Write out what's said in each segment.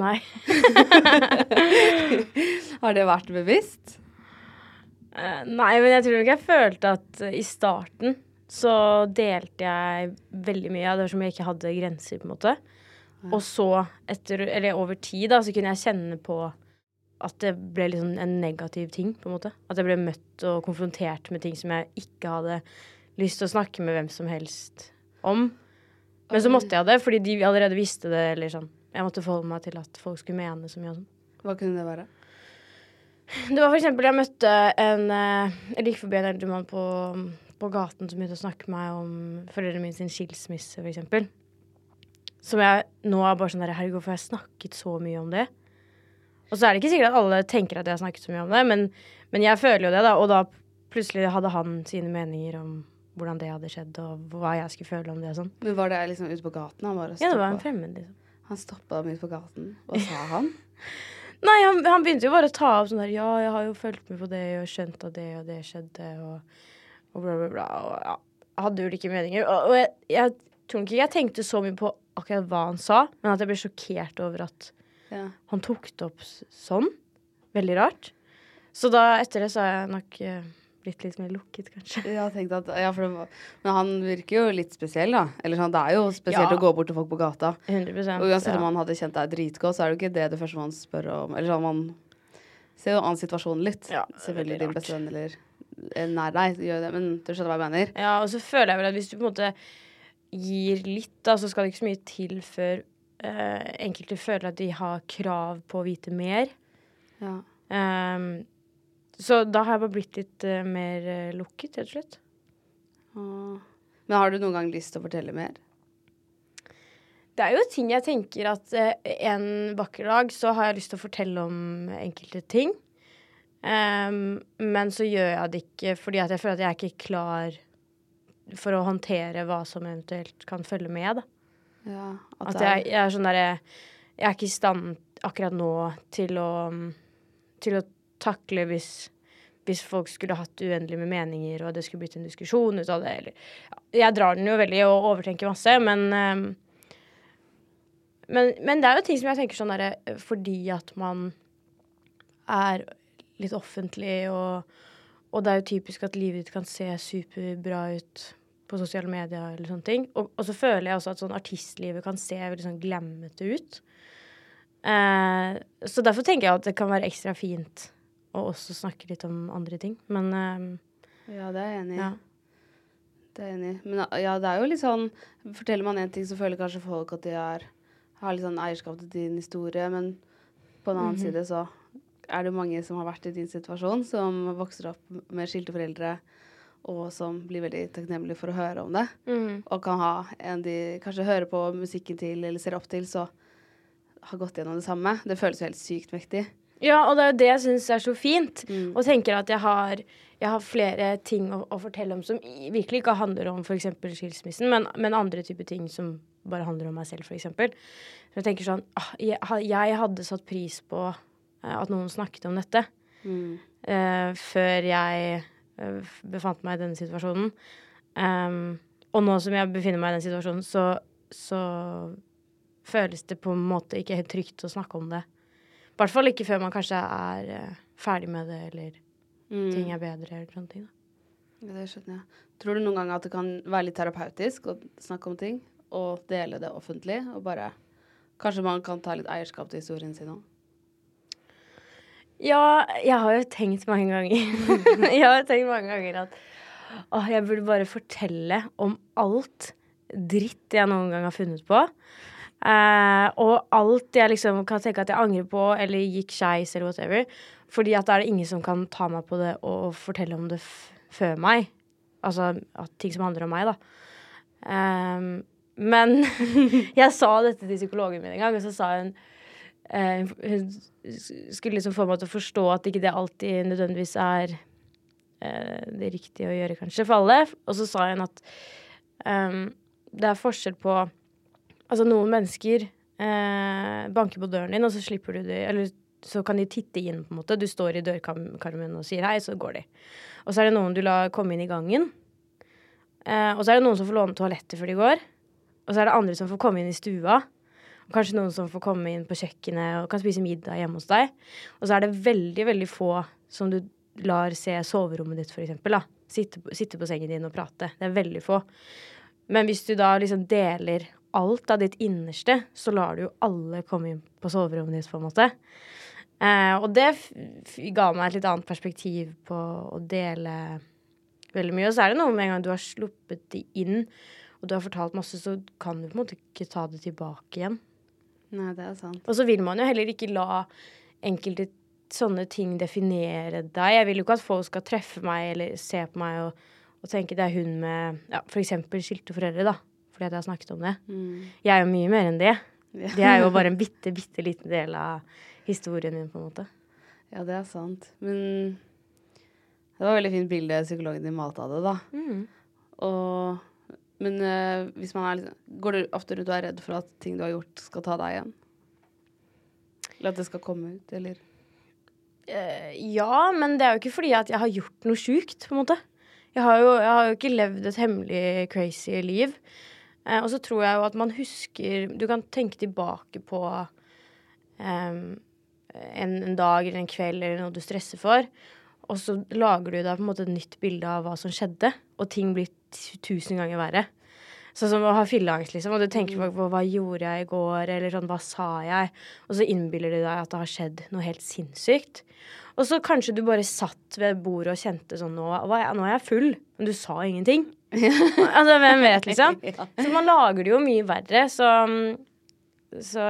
Nei. Har det vært bevisst? Uh, Nei, men jeg tror nok jeg følte at uh, i starten så delte jeg veldig mye. av Det var som jeg ikke hadde grenser, på en måte. Og så, etter, eller over tid, da, så kunne jeg kjenne på at det ble liksom en negativ ting, på en måte. At jeg ble møtt og konfrontert med ting som jeg ikke hadde lyst til å snakke med hvem som helst om. Men så måtte jeg det, fordi de allerede visste det, eller sånn. Jeg måtte forholde meg til at folk skulle mene så mye og sånn. Hva kunne det være? Det var for eksempel jeg møtte en eh, Jeg gikk forbi en eldre mann på, på gaten som begynte å snakke med meg om foreldrene mine sin skilsmisse, for eksempel. Som jeg nå er bare sånn der Herregud, hvorfor har jeg snakket så mye om det? Og så er det ikke sikkert at alle tenker at jeg har snakket så mye om det, men, men jeg føler jo det, da. Og da plutselig hadde han sine meninger om hvordan det hadde skjedd, og hva jeg skulle føle om det og sånn. Men Var det liksom ute på gaten? Ja, det var en fremmed, liksom. Han stoppa dem ute på gaten. Hva sa han? Nei, han, han begynte jo bare å ta opp sånn der Ja, jeg har jo fulgt med på det og skjønt at det og det skjedde, og, og bla, bla, bla. Og ja, hadde ulike meninger. Og, og jeg, jeg tror ikke jeg tenkte så mye på akkurat hva han sa, men at jeg ble sjokkert over at Ja. han tok det opp sånn. Veldig rart. Så da, etter det, så har jeg nok eh, blitt litt mer lukket, kanskje. Ja, at, ja, var, men han virker jo litt spesiell, da. Eller sånn, Det er jo spesielt Ja. å gå bort til folk på gata. 100 Og uansett om han hadde kjent deg dritgodt, så er det jo ikke det det første man spør om. Eller sånn, man ser jo an situasjonen litt. Selvfølgelig din beste venn eller nær deg gjør det, men du skjønner hva jeg mener. Ja, og så føler jeg vel at hvis du på en måte gir litt, da, så skal det ikke så mye til før uh, enkelte føler at de har krav på å vite mer. Ja. Ehm, så da har jeg bare blitt litt uh, mer uh, lukket, rett og slett. Ah. Men har du noen gang lyst til å fortelle mer? Det er jo ting jeg tenker at uh, en vakker dag så har jeg lyst til å fortelle om enkelte ting. Um, men så gjør jeg det ikke fordi at jeg føler at jeg er ikke klar for å håndtere hva som eventuelt kan følge med. Da. Ja, At er- jeg, jeg er sånn derre Jeg er ikke i stand akkurat nå til å Til å takle hvis hvis folk skulle hatt uendelig med meninger, og det skulle blitt en diskusjon ut av det, eller Jeg drar den jo veldig og overtenker masse, men ehm, men, men det er jo ting som jeg tenker sånn derre Fordi at man er litt offentlig, og, og det er jo typisk at livet ditt kan se superbra ut på sosiale medier eller sånne ting. Og, og så føler jeg også at sånn artistlivet kan se veldig sånn glemmete ut. Eh, så derfor tenker jeg at det kan være ekstra fint å også snakke litt om andre ting. Men eh, Ja, det er jeg enig i. ja. Det er jeg enig i. Men ja, det er jo litt sånn Forteller man én ting, så føler kanskje folk at de er, har litt sånn eierskap til din historie, men på en annen side så er det mange som har vært i din situasjon, som vokser opp med skilte foreldre, og som blir veldig takknemlige for å høre om det. Mhm. Og kan ha en de kanskje hører på musikken til eller ser opp til, så har gått gjennom det samme. Det føles jo helt sykt mektig. Ja, og det er jo det jeg syns er så fint. Mm. Og tenker at jeg har, jeg har flere ting å, å fortelle om som virkelig ikke handler om f.eks. skilsmissen, men, men andre typer ting som bare handler om meg selv, f.eks. Så jeg tenker sånn ah, jeg, jeg hadde satt pris på eh, at noen snakket om dette Mm. uh, før jeg eh, befant meg i denne situasjonen. Um, og nå som jeg befinner meg i den situasjonen, så, så føles det på en måte ikke helt trygt å snakke om det. I hvert fall ikke før man kanskje er eh, ferdig med det, eller Mm. ting er bedre, eller sånne ting. Da. Det skjønner jeg. Tror du noen ganger at det kan være litt terapeutisk å snakke om ting, og dele det offentlig, og bare Kanskje man kan ta litt eierskap til historien sin òg? Ja, jeg har jo tenkt mange ganger Jeg har tenkt mange ganger at å, jeg burde bare fortelle om alt dritt jeg noen gang har funnet på. Eh, og alt jeg liksom kan tenke at jeg angrer på, eller gikk skeis, eller whatever. Fordi at da er det ingen som kan ta meg på det og fortelle om det før meg. Altså ting som handler om meg, da. Ehm, men jeg sa dette til psykologen min en gang, og så sa hun eh, Hun skulle liksom få meg til å forstå at ikke det alltid nødvendigvis er eh, det riktige å gjøre, kanskje, for alle. Og så sa hun at ehm, det er forskjell på Altså, noen mennesker eh, banker på døren din, og så slipper du det Eller så kan de titte inn, på en måte. Du står i dørkarmen og sier hei, så går de. Og så er det noen du lar komme inn i gangen. Eh, og så er det noen som får låne toalettet før de går. Og så er det andre som får komme inn i stua. Og kanskje noen som får komme inn på kjøkkenet og kan spise middag hjemme hos deg. Og så er det veldig, veldig få som du lar se soverommet ditt, for eksempel. Da. Sitte, sitte på sengen din og prate. Det er veldig få. Men hvis du da liksom deler alt av ditt innerste, så lar du jo alle komme inn på soverommet ditt, på en måte. Eh, og det ga meg et litt annet perspektiv på å dele veldig mye. Og så er det noe med en gang du har sluppet det inn, og du har fortalt masse, så kan du på en måte ikke ta det tilbake igjen. Nei, det er sant. Og så vil man jo heller ikke la enkelte sånne ting definere deg. Jeg vil jo ikke at folk skal treffe meg eller se på meg og, og tenke det er hun med ja, f.eks. skilte foreldre, da. Fordi at jeg har snakket om det. Mm. Jeg er jo mye mer enn det. Det er jo bare en bitte, bitte liten del av historien min, på en måte. Ja, det er sant. Men det var et veldig fint bilde psykologen din malte av det, da. Mm. Og, men eh, hvis man er litt går du ofte rundt og er redd for at ting du har gjort, skal ta deg igjen? Eller at det skal komme ut, eller? Eh, ja, men det er jo ikke fordi at jeg har gjort noe sjukt, på en måte. Jeg har jo, jeg har jo ikke levd et hemmelig, crazy liv. Eh, og så tror jeg jo at man husker Du kan tenke tilbake på em, en, en dag eller en kveld eller noe du stresser for. Og så lager du deg på en måte et nytt bilde av hva som skjedde, og ting blir tusen ganger verre. Sånn som å ha filleangst, liksom, og du tenker tilbake på hva gjorde jeg i går, eller sånn hva sa jeg, og så innbiller du deg at det har skjedd noe helt sinnssykt. Og så kanskje du bare satt ved bordet og kjente sånn nå, nå er jeg full, men du sa ingenting. altså, hvem vet, liksom? Så man lager det jo mye verre, så Så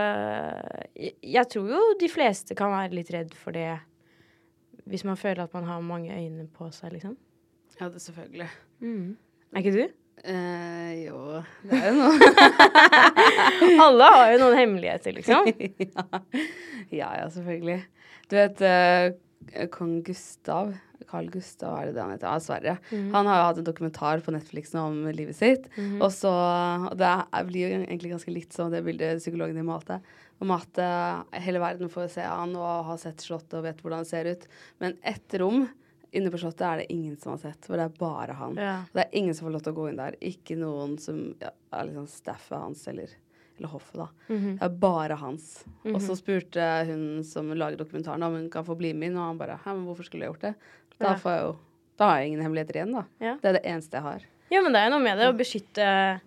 jeg, tror jo de fleste kan være litt redd for det hvis man føler at man har mange øyne på seg, liksom. Ja, det selvfølgelig. Er ikke du? Eh, jo, det er jo noe. Alle har jo noen hemmeligheter, liksom. ja. ja, ja, selvfølgelig. Du vet eh, kong Gustav Carl Gustav, er det det han heter? Ja, Sverre. Han har jo hatt en dokumentar på Netflix nå om livet sitt. Og så og Det blir jo egentlig ganske litt som det bildet psykologen din malte. Om at eh, hele verden får se han og har sett Slottet og vet hvordan det ser ut. Men ett rom inne på Slottet er det ingen som har sett, for det er bare han. Ja. Det er ingen som får lov til å gå inn der. Ikke noen som ja, er liksom staffet hans eller, eller hoffet, da. Mhm. Det er bare hans. Og så spurte hun som lager dokumentaren om hun kan få bli med inn, og han bare Hæ, men hvorfor skulle jeg gjort det? Da, Ja. jeg jo, da har jeg ingen hemmeligheter igjen, da. Ja. Det er det eneste jeg har. Ja, men det er jo noe med det å beskytte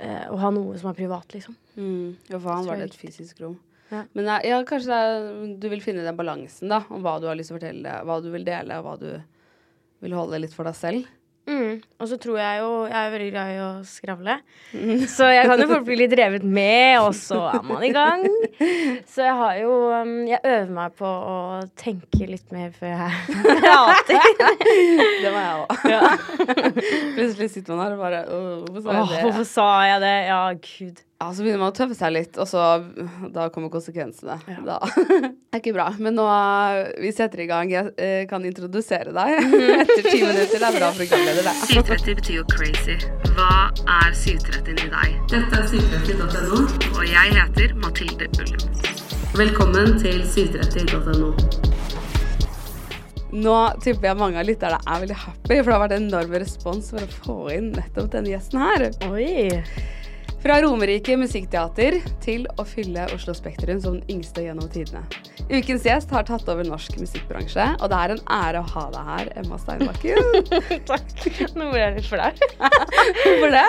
eh, Å ha noe som er privat, liksom. Mm. Ja, for han var det et fysisk rom. Ja. Men ja, ja, kanskje er, du vil finne den balansen, da, om hva du har lyst til å fortelle, hva du vil dele, og hva du vil holde litt for deg selv. Mm. Og så tror jeg jo Jeg er veldig glad i å skravle. Så jeg kan jo fort bli litt revet med, og så er man i gang. Så jeg har jo um, Jeg øver meg på å tenke litt mer før jeg prater. Det må jeg òg. Plutselig sitter man her og bare «Åh, Hvorfor sa jeg Åh, hvorfor sa jeg det? Ja, gud. Ja, så begynner man å tøffe seg litt, og så da kommer konsekvensene. Da. Det er ikke bra. Men nå vi setter i gang. Jeg eh, kan introdusere deg etter ti minutter. Det er bra programleder, det. 730 betyr jo crazy. Hva er 730 i deg? Dette er 730.no, og jeg heter Mathilde Ullum. Velkommen til 730.no. Nå tipper jeg mange av lytterne er veldig happy, for det har vært enorm respons for å få inn nettopp denne gjesten her. Oi. Fra Romerike Musikkteater til å fylle Oslo Spektrum som den yngste gjennom tidene. Ukens gjest har tatt over norsk musikkbransje, og det er en ære å ha deg her, Emma Steinbakken. Takk. Nå ble jeg litt flau. Hvorfor det?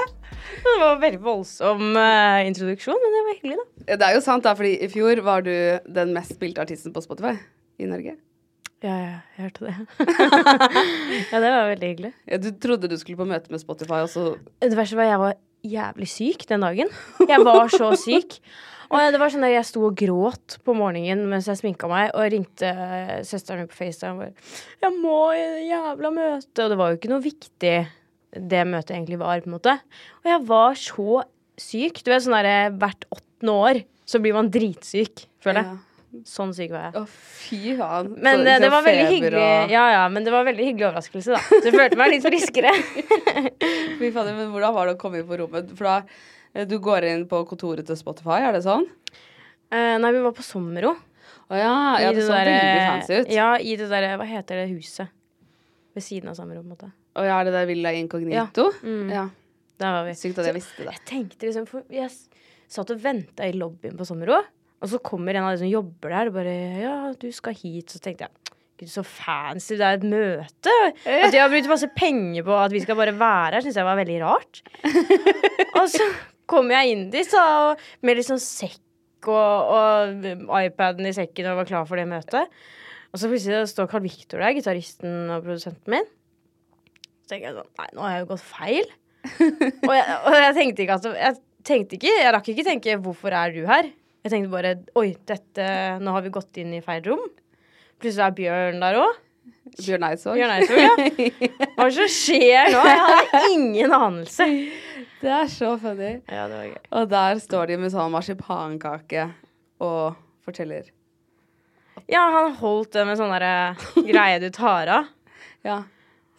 Det var en veldig voldsom uh, introduksjon, men det var hyggelig, da. Det er jo sant, da, fordi i fjor var du den mest spilte artisten på Spotify i Norge. Ja, ja, jeg hørte det. ja, det var veldig hyggelig. Ja, du trodde du skulle på møte med Spotify, og så Det verste var jeg var jævlig syk den dagen. Jeg var så syk. Og det var sånn at jeg sto og gråt på morgenen mens jeg sminka meg, og ringte eh, søsteren min på FaceTime og bare 'Jeg må i det jævla møtet.' Og det var jo ikke noe viktig det møtet egentlig var, på en måte. Og jeg var så syk. Du vet sånn derre hvert åttende år så blir man dritsyk, føler jeg. Sånn syk var jeg. Å, fy faen. Men Så eh, det liksom var veldig hyggelig og- Ja, ja, men det var veldig hyggelig overraskelse, da. Så jeg følte meg litt friskere. Fy faen, men hvordan var det å komme inn på rommet? For da eh, du går inn på kontoret til Spotify, er det sånn? Eh, nei, vi var på Sommero. Å ja, ja, det, det så der, veldig fancy ut. Ja, i det derre Hva heter det huset? Ved siden av Sommero, på en måte. Å ja, er det der Villa Incognito? Mm. Ja. Der var vi. Sykt at jeg visste det. Jeg tenkte liksom For jeg satt og venta i lobbyen på Sommero, og så kommer en av de som jobber der, og bare Ja, du skal hit. Så tenkte jeg Gud, så fancy. Det er et møte. At de har brukt masse penger på at vi skal bare være her, syns jeg var veldig rart. og så kommer jeg inn dit så, med litt sånn sekk og, og iPaden i sekken og var klar for det møtet. Og så plutselig står Carl Victor der, gitaristen og produsenten min. Så tenker jeg sånn Nei, nå har jeg jo gått feil. og, jeg, og jeg tenkte ikke at Jeg tenkte ikke Jeg rakk ikke tenke 'hvorfor er du her'? Jeg tenkte bare 'oi, dette Nå har vi gått inn i feil rom'. Plutselig er Bjørn der òg. Bjørn Eidsvåg. Bjørn Eidsvåg, ja. Hva er det som skjer nå? Jeg hadde ingen anelse. Det er så funny. Ja, det var gøy. Og der står de med sånn marsipankake og forteller. Ja, han holdt det med sånn derre greie du tar av. Ja.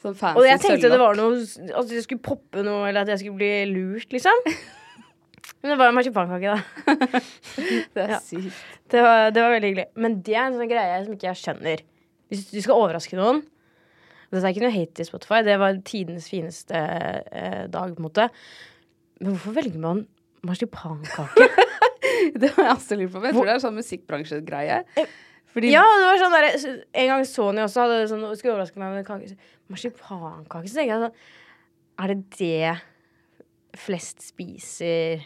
Sånn fancy Og jeg tenkte det var noe At det skulle poppe noe, eller at jeg skulle bli lurt, liksom. Men det var en marsipankake, da. Det er Ja. sykt. Det var, det var veldig hyggelig. Men det er en sånn greie som ikke jeg skjønner. Hvis du skal overraske noen Dette er ikke noe hate i Spotify, det var tidenes fineste eh, dag, på en måte. Men hvorfor velger man marsipankake? Det har jeg også lurt på. Jeg tror det er sånn musikkbransjegreie. Fordi ja, det var sånn der, En gang Sony også hadde sånn Skulle overraske meg med kake. Marsipankake. Så tenker jeg sånn Er det det flest spiser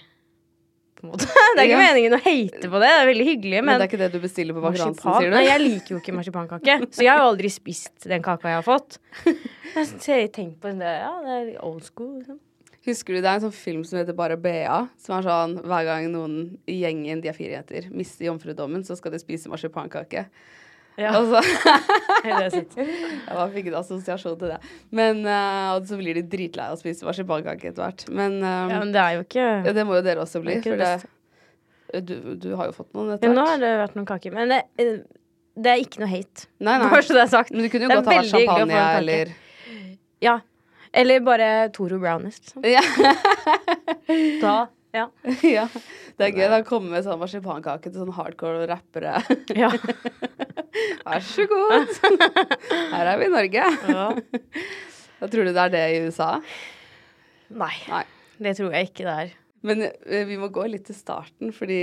på en måte? Det er ikke Ja. meningen å hate på det, det er veldig hyggelig, men, men det er ikke det du bestiller på Marsipan? sier du? Nei, jeg liker jo ikke marsipankake. Så jeg har jo aldri spist den kaka jeg har fått. Jeg tenker på det, ja, det er old school. Liksom. Husker du det er en sånn film som heter Bare Bea? Som er sånn hver gang noen i gjengen, de er fire jenter, mister jomfrudommen, så skal de spise marsipankake. Ja, Altså. det. Jeg fikk en assosiasjon til det. Men uh, Og så blir de dritlei av å spise marsipankake etter hvert. Men, um, Ja, men det er jo ikke ja, det må jo dere også bli. For det det, du, du har jo fått noen etter Nå har det vært noen kaker. Men det, eh, det er ikke noe hate. Nei, nei. Bare så det er sagt. Men du kunne jo godt ha vært champagne eller Ja. Eller bare Toro Brownies, liksom. ja. Da, ja. ja. Det er gøy å komme med sånn marsipankake til sånn hardcore rappere. ja. Vær så god. Her er vi i Norge. ja. Da tror du det er det i USA? Nei, Nei. det tror jeg ikke det er. Men eh, vi må gå litt til starten, fordi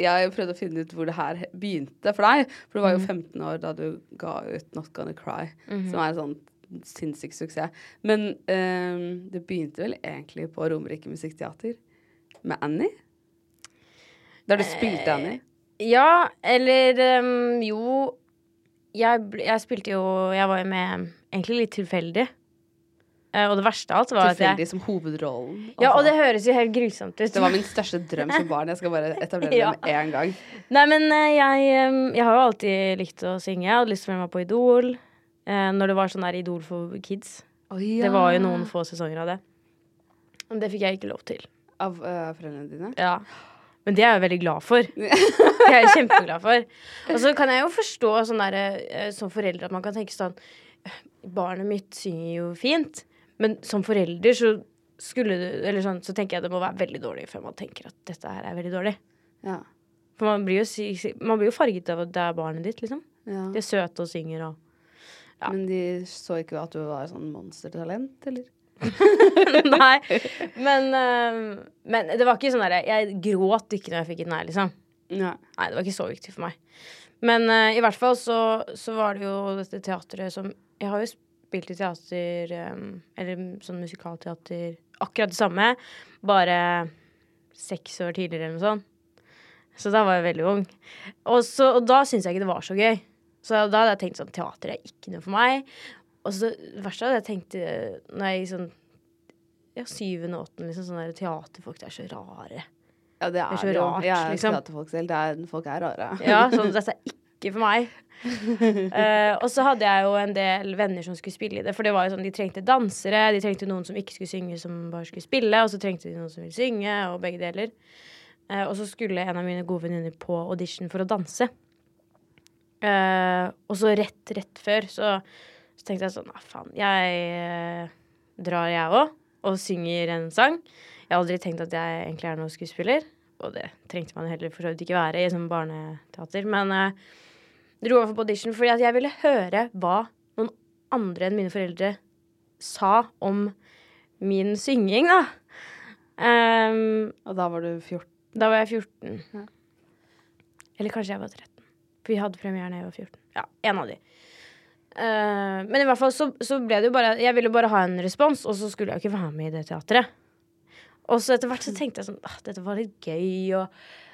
jeg prøvde å finne ut hvor det her begynte for deg. For du var jo 15 år da du ga ut Not Gonna Cry, som er en sånn sinnssyk suksess. Men um, det begynte vel egentlig på Romerike Musikkteater med Annie? Der du spilte Annie? Ja, eller um, jo jeg, jeg spilte jo Jeg var jo med egentlig litt tilfeldig. Uh, og det verste av alt var at Tilfeldig som hovedrollen. Ja, og Altså, det høres jo helt grusomt ut. det var min største drøm som barn. Jeg skal bare etablere Ja. det med en gang. Nei, men uh, jeg, um, jeg har jo alltid likt å synge. Jeg hadde lyst til å være med på Idol. Uh, når det var sånn der Idol for kids. Det var jo noen få sesonger av det. Men det fikk jeg ikke lov til. Av foreldrene dine? Ja. Men det er jeg veldig glad for. Det er jeg kjempeglad for. Og så kan jeg jo forstå sånn der, eh, som forelder at man kan tenke sånn Barnet mitt synger jo fint, men som forelder så skulle du Eller sånn, så tenker jeg det må være veldig dårlig før man tenker at dette her er veldig dårlig. Ja. For man blir jo, man blir jo farget av at det er barnet ditt, liksom. ja. De er søte og synger og Ja. Men de så ikke at du var sånn monstertalent, eller? Nei. Men, eh, men det var ikke sånn derre Jeg gråt ikke når jeg fikk den her, liksom. Nei. Nei, det var ikke så viktig for meg. Men uh, i hvert fall så, så var det jo dette teatret som Jeg har jo spilt i teater, um, eller sånn musikalteater, akkurat det samme, bare seks år tidligere eller noe sånt. Så da var jeg veldig ung. Og, så, og da syntes jeg ikke det var så gøy. Så da hadde jeg tenkt sånn Teater er ikke noe for meg. Og så det verste hadde jeg tenkt eh, når jeg sånn ja, syvende og åttende, liksom sånn der teaterfolk, det er så rare. Ja, det er så det rart, Jeg er liksom. teaterfolk selv. Det er, folk er rare. Ja, sånn, dette er ikke for meg. uh, og så hadde jeg jo en del venner som skulle spille i det. For det var jo sånn, de trengte dansere, de trengte noen som ikke skulle synge, som bare skulle spille. Og så trengte de noen som ville synge, og begge deler. Uh, og så skulle en av mine gode venninner på audition for å danse. Uh, og så rett, rett før så, så tenkte jeg sånn ah, faen, jeg eh, drar jeg òg og synger en sang. Jeg har aldri tenkt at jeg egentlig er noen skuespiller. Og det trengte man heller for så vidt ikke være i sånn barneteater. Men eh, dro over på audition fordi at jeg ville høre hva noen andre enn mine foreldre sa om min synging, da. Um, Og da var du 14. da var jeg 14. Ja. Eller kanskje jeg var 13. For vi hadde premiere da jeg var 14. Ja, en av de. Eh, men i hvert fall så, så ble det jo bare Jeg ville bare ha en respons, og så skulle jeg jo ikke være med i det teatret. Og så etter hvert så tenkte jeg sånn ah, dette var litt gøy, og,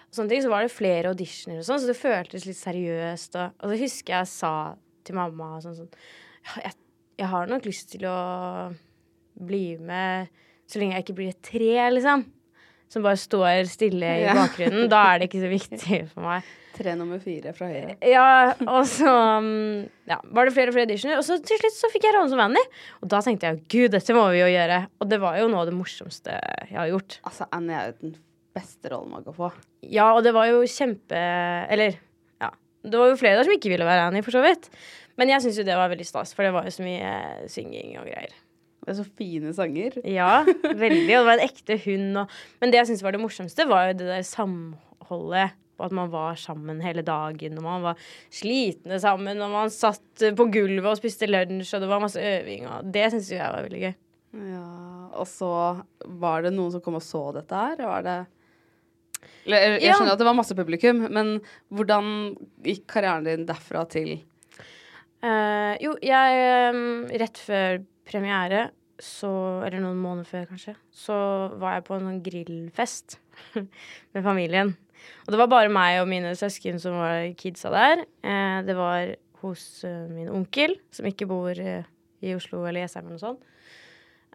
og sånne ting. Så var det flere auditioner og sånn, så det føltes litt seriøst. Og, og så husker jeg sa til mamma sånn sånn ja, jeg, jeg har nok lyst til å bli med så lenge jeg ikke blir et tre, liksom. Som bare står stille i Ja. bakgrunnen. Da er det ikke så viktig for meg. Tre nummer fire fra høyre. Ja, og så um, ja, var det flere og flere auditioner. Og så til slutt så fikk jeg rollen som Annie. Og da tenkte jeg gud, dette må vi jo gjøre. Og det var jo noe av det morsomste jeg har gjort. Altså, Annie er jo den beste rollen man kan få. Ja, og det var jo kjempe Eller, ja. Det var jo flere der som ikke ville være Annie, for så vidt. Men jeg syns jo det var veldig stas, for det var jo så mye synging og greier. Det er så fine sanger. Ja, veldig. Og det var en ekte hund. Og, men det jeg syntes var det morsomste, var jo det der samholdet. Og at man var sammen hele dagen, og man var slitne sammen, og man satt på gulvet og spiste lunsj, og det var masse øving, og det syns jeg var veldig gøy. Ja, og så var det noen som kom og så dette her? Var det Eller, Jeg, skjønner Ja. at det var masse publikum, men hvordan gikk karrieren din derfra til uh, jo, jeg eh, Rett før premiere, så Eller noen måneder før, kanskje, så var jeg på en sånn grillfest med familien. Og det var bare meg og mine søsken som var kidsa der. Eh, det var hos uh, min onkel, som ikke bor uh, i Oslo eller Jessheim eller noe sånt.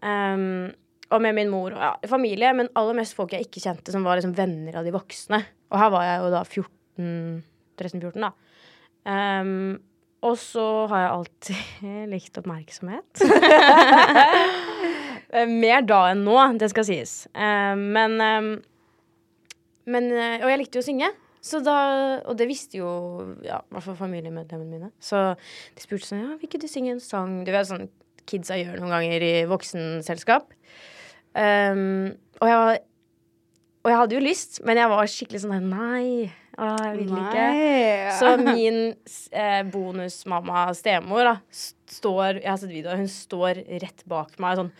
Um, og med min mor og ja, familie, men aller mest folk jeg ikke kjente, som var liksom venner av de voksne. Og her var jeg jo da 14 13-14, da. Um, og så har jeg alltid likt oppmerksomhet. Mer da enn nå, det skal sies. Um, men, men eh, Og jeg likte jo å synge. Så da, og det visste jo ja, i hvert fall familiemedlemmene mine. Så de spurte sånn Ja, vil ikke du synge en sang? Du vet sånn kidsa gjør noen ganger i voksenselskap. Um, og, jeg, var- og jeg hadde jo lyst, men jeg var skikkelig sånn Nei, å, jeg vil ikke. Så min eh, bonusmamma, stemor, da, står Jeg har sett videoen, hun står rett bak meg sånn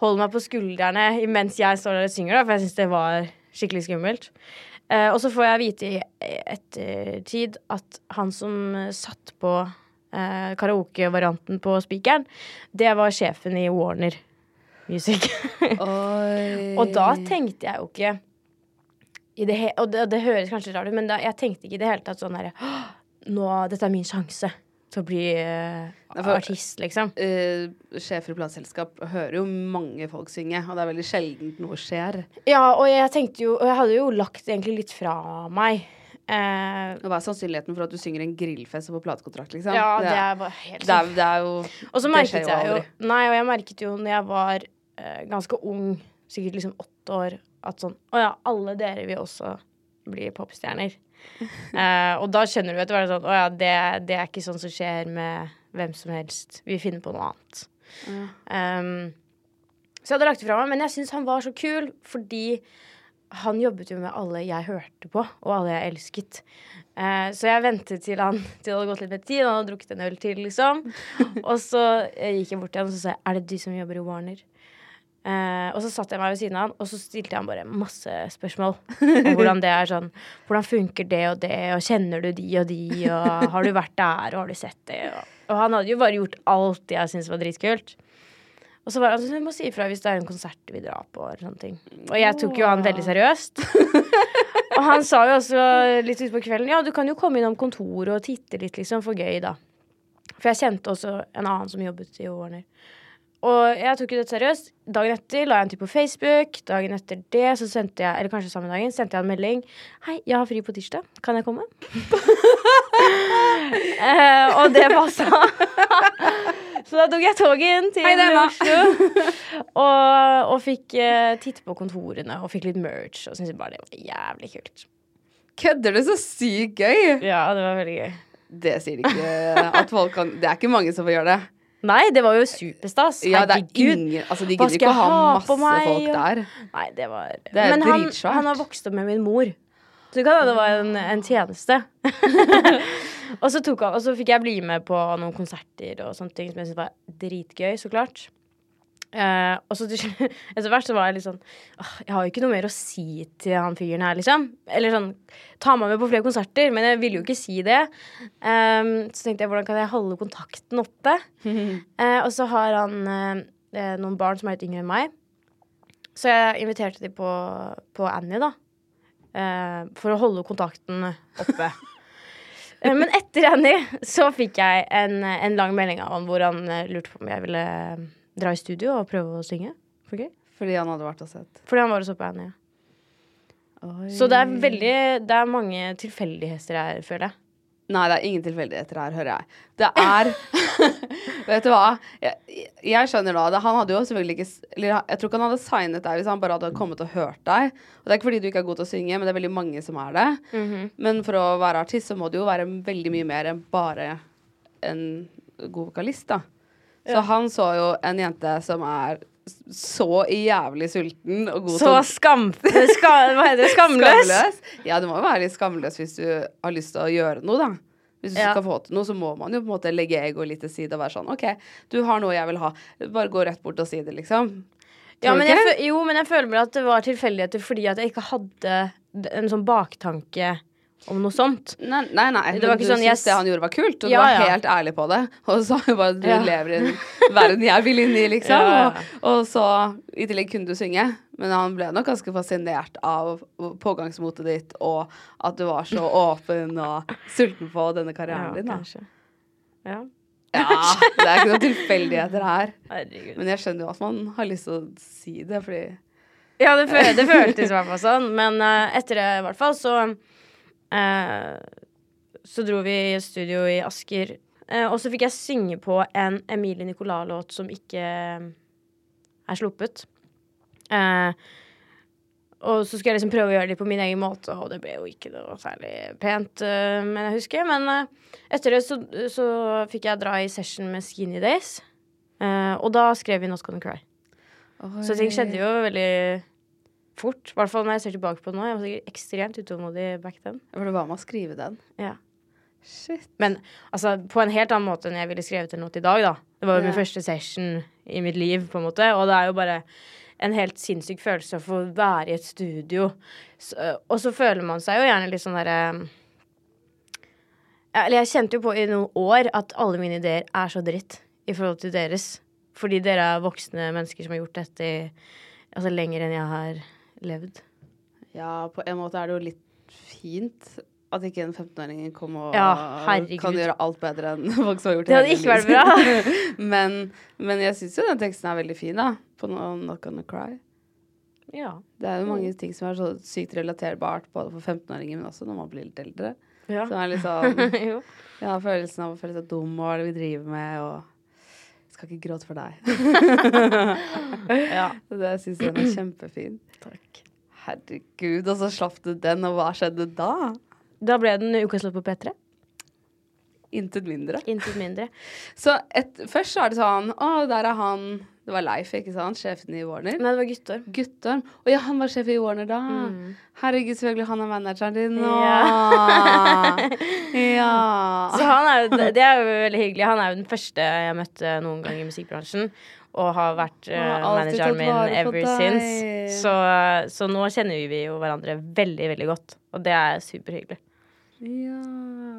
Holder meg på skuldrene mens jeg står der og synger, da, for jeg syns det var skikkelig skummelt. Eh, og så får jeg vite i ettertid at han som eh, satt på eh, karaokevarianten på spikeren, det var sjefen i Warner Music. Og da tenkte jeg jo ikke i det Og det, det høres kanskje rart ut, men da, jeg tenkte ikke i det hele tatt sånn herre Nå, dette er min sjanse til å bli uh, for- artist, liksom. Uh, sjefer i plateselskap hører jo mange folk synge, og det er veldig sjeldent noe skjer. Ja, og jeg tenkte jo Og jeg hadde jo lagt egentlig litt fra meg. Eh, Og Hva er sannsynligheten for at du synger en grillfest på platekontrakt, liksom? ja, det er, bare helt det er, det er jo Og så merket jo jeg jo. Nei, og jeg merket jo når jeg var uh, ganske ung, sikkert liksom åtte år, at sånn Å ja, alle dere vil også bli popstjerner. Eh, og da skjønner du etter hvert sånn ja, det, det er ikke sånn som skjer med hvem som helst. Vi finner på noe annet. Um, så jeg hadde lagt det fra meg, men jeg syns han var så kul fordi han jobbet jo med alle jeg hørte på, og alle jeg elsket. Uh, så jeg ventet til han til det hadde gått litt mer tid, han hadde drukket en øl til, liksom. Og så eh, gikk jeg bort til han og så sa jeg, er det du som jobber i Warner? Eh, og så satt jeg meg ved siden av han, og så stilte jeg han bare masse spørsmål. Om hvordan det er sånn Hvordan funker det og det, og kjenner du de og de, og har du vært der, og har du sett det? Og, og han hadde jo bare gjort alt jeg syntes var dritkult. Og så var han sånn, du må si ifra hvis det er en konsert vi drar på, eller sånne ting. Og jeg tok jo han veldig seriøst. og han sa jo også litt utpå kvelden, ja, du kan jo komme innom kontoret og titte litt, liksom, for gøy, da. For jeg kjente også en annen som jobbet i Warner. Og jeg tok jo dette seriøst. Dagen etter la jeg en tid på Facebook. Dagen etter det så sendte jeg, eller kanskje samme dagen, sendte jeg en melding. Hei, jeg har fri på tirsdag. Kan jeg komme? eh, og det passa. så da tok jeg toget til Hei. Oslo. og, og fikk eh, titte på kontorene og fikk litt merch. Og syntes bare det var jævlig kult. Kødder du? Så sykt gøy! Ja, det var veldig gøy. Det sier ikke at folk kan Det er ikke mange som får gjøre det. Nei, det var jo superstas. Ja, er Herregud. ingen Altså, de gidder ikke å ha masse folk der. Nei, det var Det Men han, han har vokst opp med min mor. Så kan det var en, en tjeneste. og, så tok han, og så fikk jeg bli med på noen konserter og sånne ting som jeg syntes var dritgøy, så klart. Eh, og så etter hvert så var jeg litt sånn oh, Jeg har jo ikke noe mer å si til han fyren her, liksom. Eller sånn Ta meg med på flere konserter, men jeg ville jo ikke si det. Um, så tenkte jeg hvordan kan jeg holde kontakten oppe? uh, og så har han eh, noen barn som er litt yngre enn meg. Så jeg inviterte de på, på Annie, da. For å holde kontakten oppe. Men etter Annie så fikk jeg en, en lang melding av han hvor han lurte på om jeg ville dra i studio og prøve å synge. For gøy. Fordi han hadde vært og sett. Fordi han var og så på Annie. Oi. Så det er veldig Det er mange tilfeldigheter her, føler jeg. Nei, det er ingen tilfeldigheter her, hører jeg. Det er Vet du hva? Jeg, jeg skjønner da. Han hadde jo selvfølgelig ikke Eller jeg tror ikke han hadde signet deg hvis han bare hadde kommet og hørt deg. Og det er ikke fordi du ikke er god til å synge, men det er veldig mange som er det. Men for å være artist så må du jo være veldig mye mer enn bare en god vokalist, da. Så han så jo en jente som er så jævlig sulten og god Så skam... Ska, hva heter det? Skamløs? Skamløs? Ja, du må jo være litt skamløs hvis du har lyst til å gjøre noe, da. Hvis du Ja. skal få til noe, så må man jo på en måte legge egoet litt til side og være sånn OK, du har noe jeg vil ha. Bare gå rett bort og si det, liksom. Ja, men jeg, jo, men jeg føler vel at det var tilfeldigheter fordi at jeg ikke hadde en sånn baktanke om noe sånt. Nei, nei, nei. Det var ikke du sånn, jeg syntes det han gjorde var kult, og Ja, du var ja. helt ærlig på det. Og så bare du Ja. lever i en verden jeg vil inn i, liksom. Og, og så i tillegg kunne du synge. Men han ble nok ganske fascinert av pågangsmotet ditt, og at du var så åpen og sulten på denne karrieren din, da. kanskje. Ja. Ja, det er ikke noen tilfeldigheter her. Herregud. Men jeg skjønner jo at man har lyst til å si det, fordi Ja, det, føl det føltes i hvert fall sånn. Men uh, etter det, i hvert fall, så Så dro vi i studio i Asker. Eh, og så fikk jeg synge på en Emilie Nicolas-låt som ikke eh, er sluppet. Eh, og så skulle jeg liksom prøve å gjøre det på min egen måte, og det ble jo ikke noe særlig pent, eh, men jeg husker. Men eh, etter det så, så fikk jeg dra i session med Skinny Days. Eh, og da skrev vi Not Gonna Cry. Så ting skjedde jo veldig fort. I hvert fall når jeg ser tilbake på det nå. Jeg var sikkert ekstremt utålmodig back then. For det var med å skrive den. Ja. Shit. Men altså, på en helt annen måte enn jeg ville skrevet en låt i dag, da. Det var jo min første session i mitt liv, på en måte. Og det er jo bare en helt sinnssyk følelse å få være i et studio. Så, og så føler man seg jo gjerne litt sånn derre ja, Eller jeg kjente jo på i noen år at alle mine ideer er så dritt i forhold til deres. Fordi dere er voksne mennesker som har gjort dette i, altså, lenger enn jeg har levd. Ja, på en måte er det jo litt fint at ikke en 15-åring kom og Ja, kan gjøre alt bedre enn folk som har gjort Det hadde ikke vært bra. men, men jeg syns jo den teksten er veldig fin, da. På no, Not Gonna Cry. Ja. Det er jo mange ting som er så sykt relaterbart både for 15-åringer, men også når man blir litt eldre. ja. Som er litt sånn. Ja, følelsen av å føle seg dum og hva er det vi driver med, og Skal ikke gråte for deg. ja. Så det syns jeg er kjempefint. Takk. Herregud, og så slapp du den, og hva skjedde da? Da ble den ukas låt på P3. Intet mindre. Intet mindre. Så et, først så er det sånn Å, der er han Det var Leif, ikke sant? Sjefen i Warner. Nei, det var Guttorm. Guttorm. Å ja, han var sjef i Warner da. Mm. Herregud, selvfølgelig. Han er manageren din nå. Ja. ja. Så han er jo, det er jo veldig hyggelig. Han er jo den første jeg møtte noen gang i musikkbransjen. Og har vært uh, manageren min ever since. Så, så nå kjenner vi jo hverandre veldig, veldig godt. Og det er superhyggelig. ja,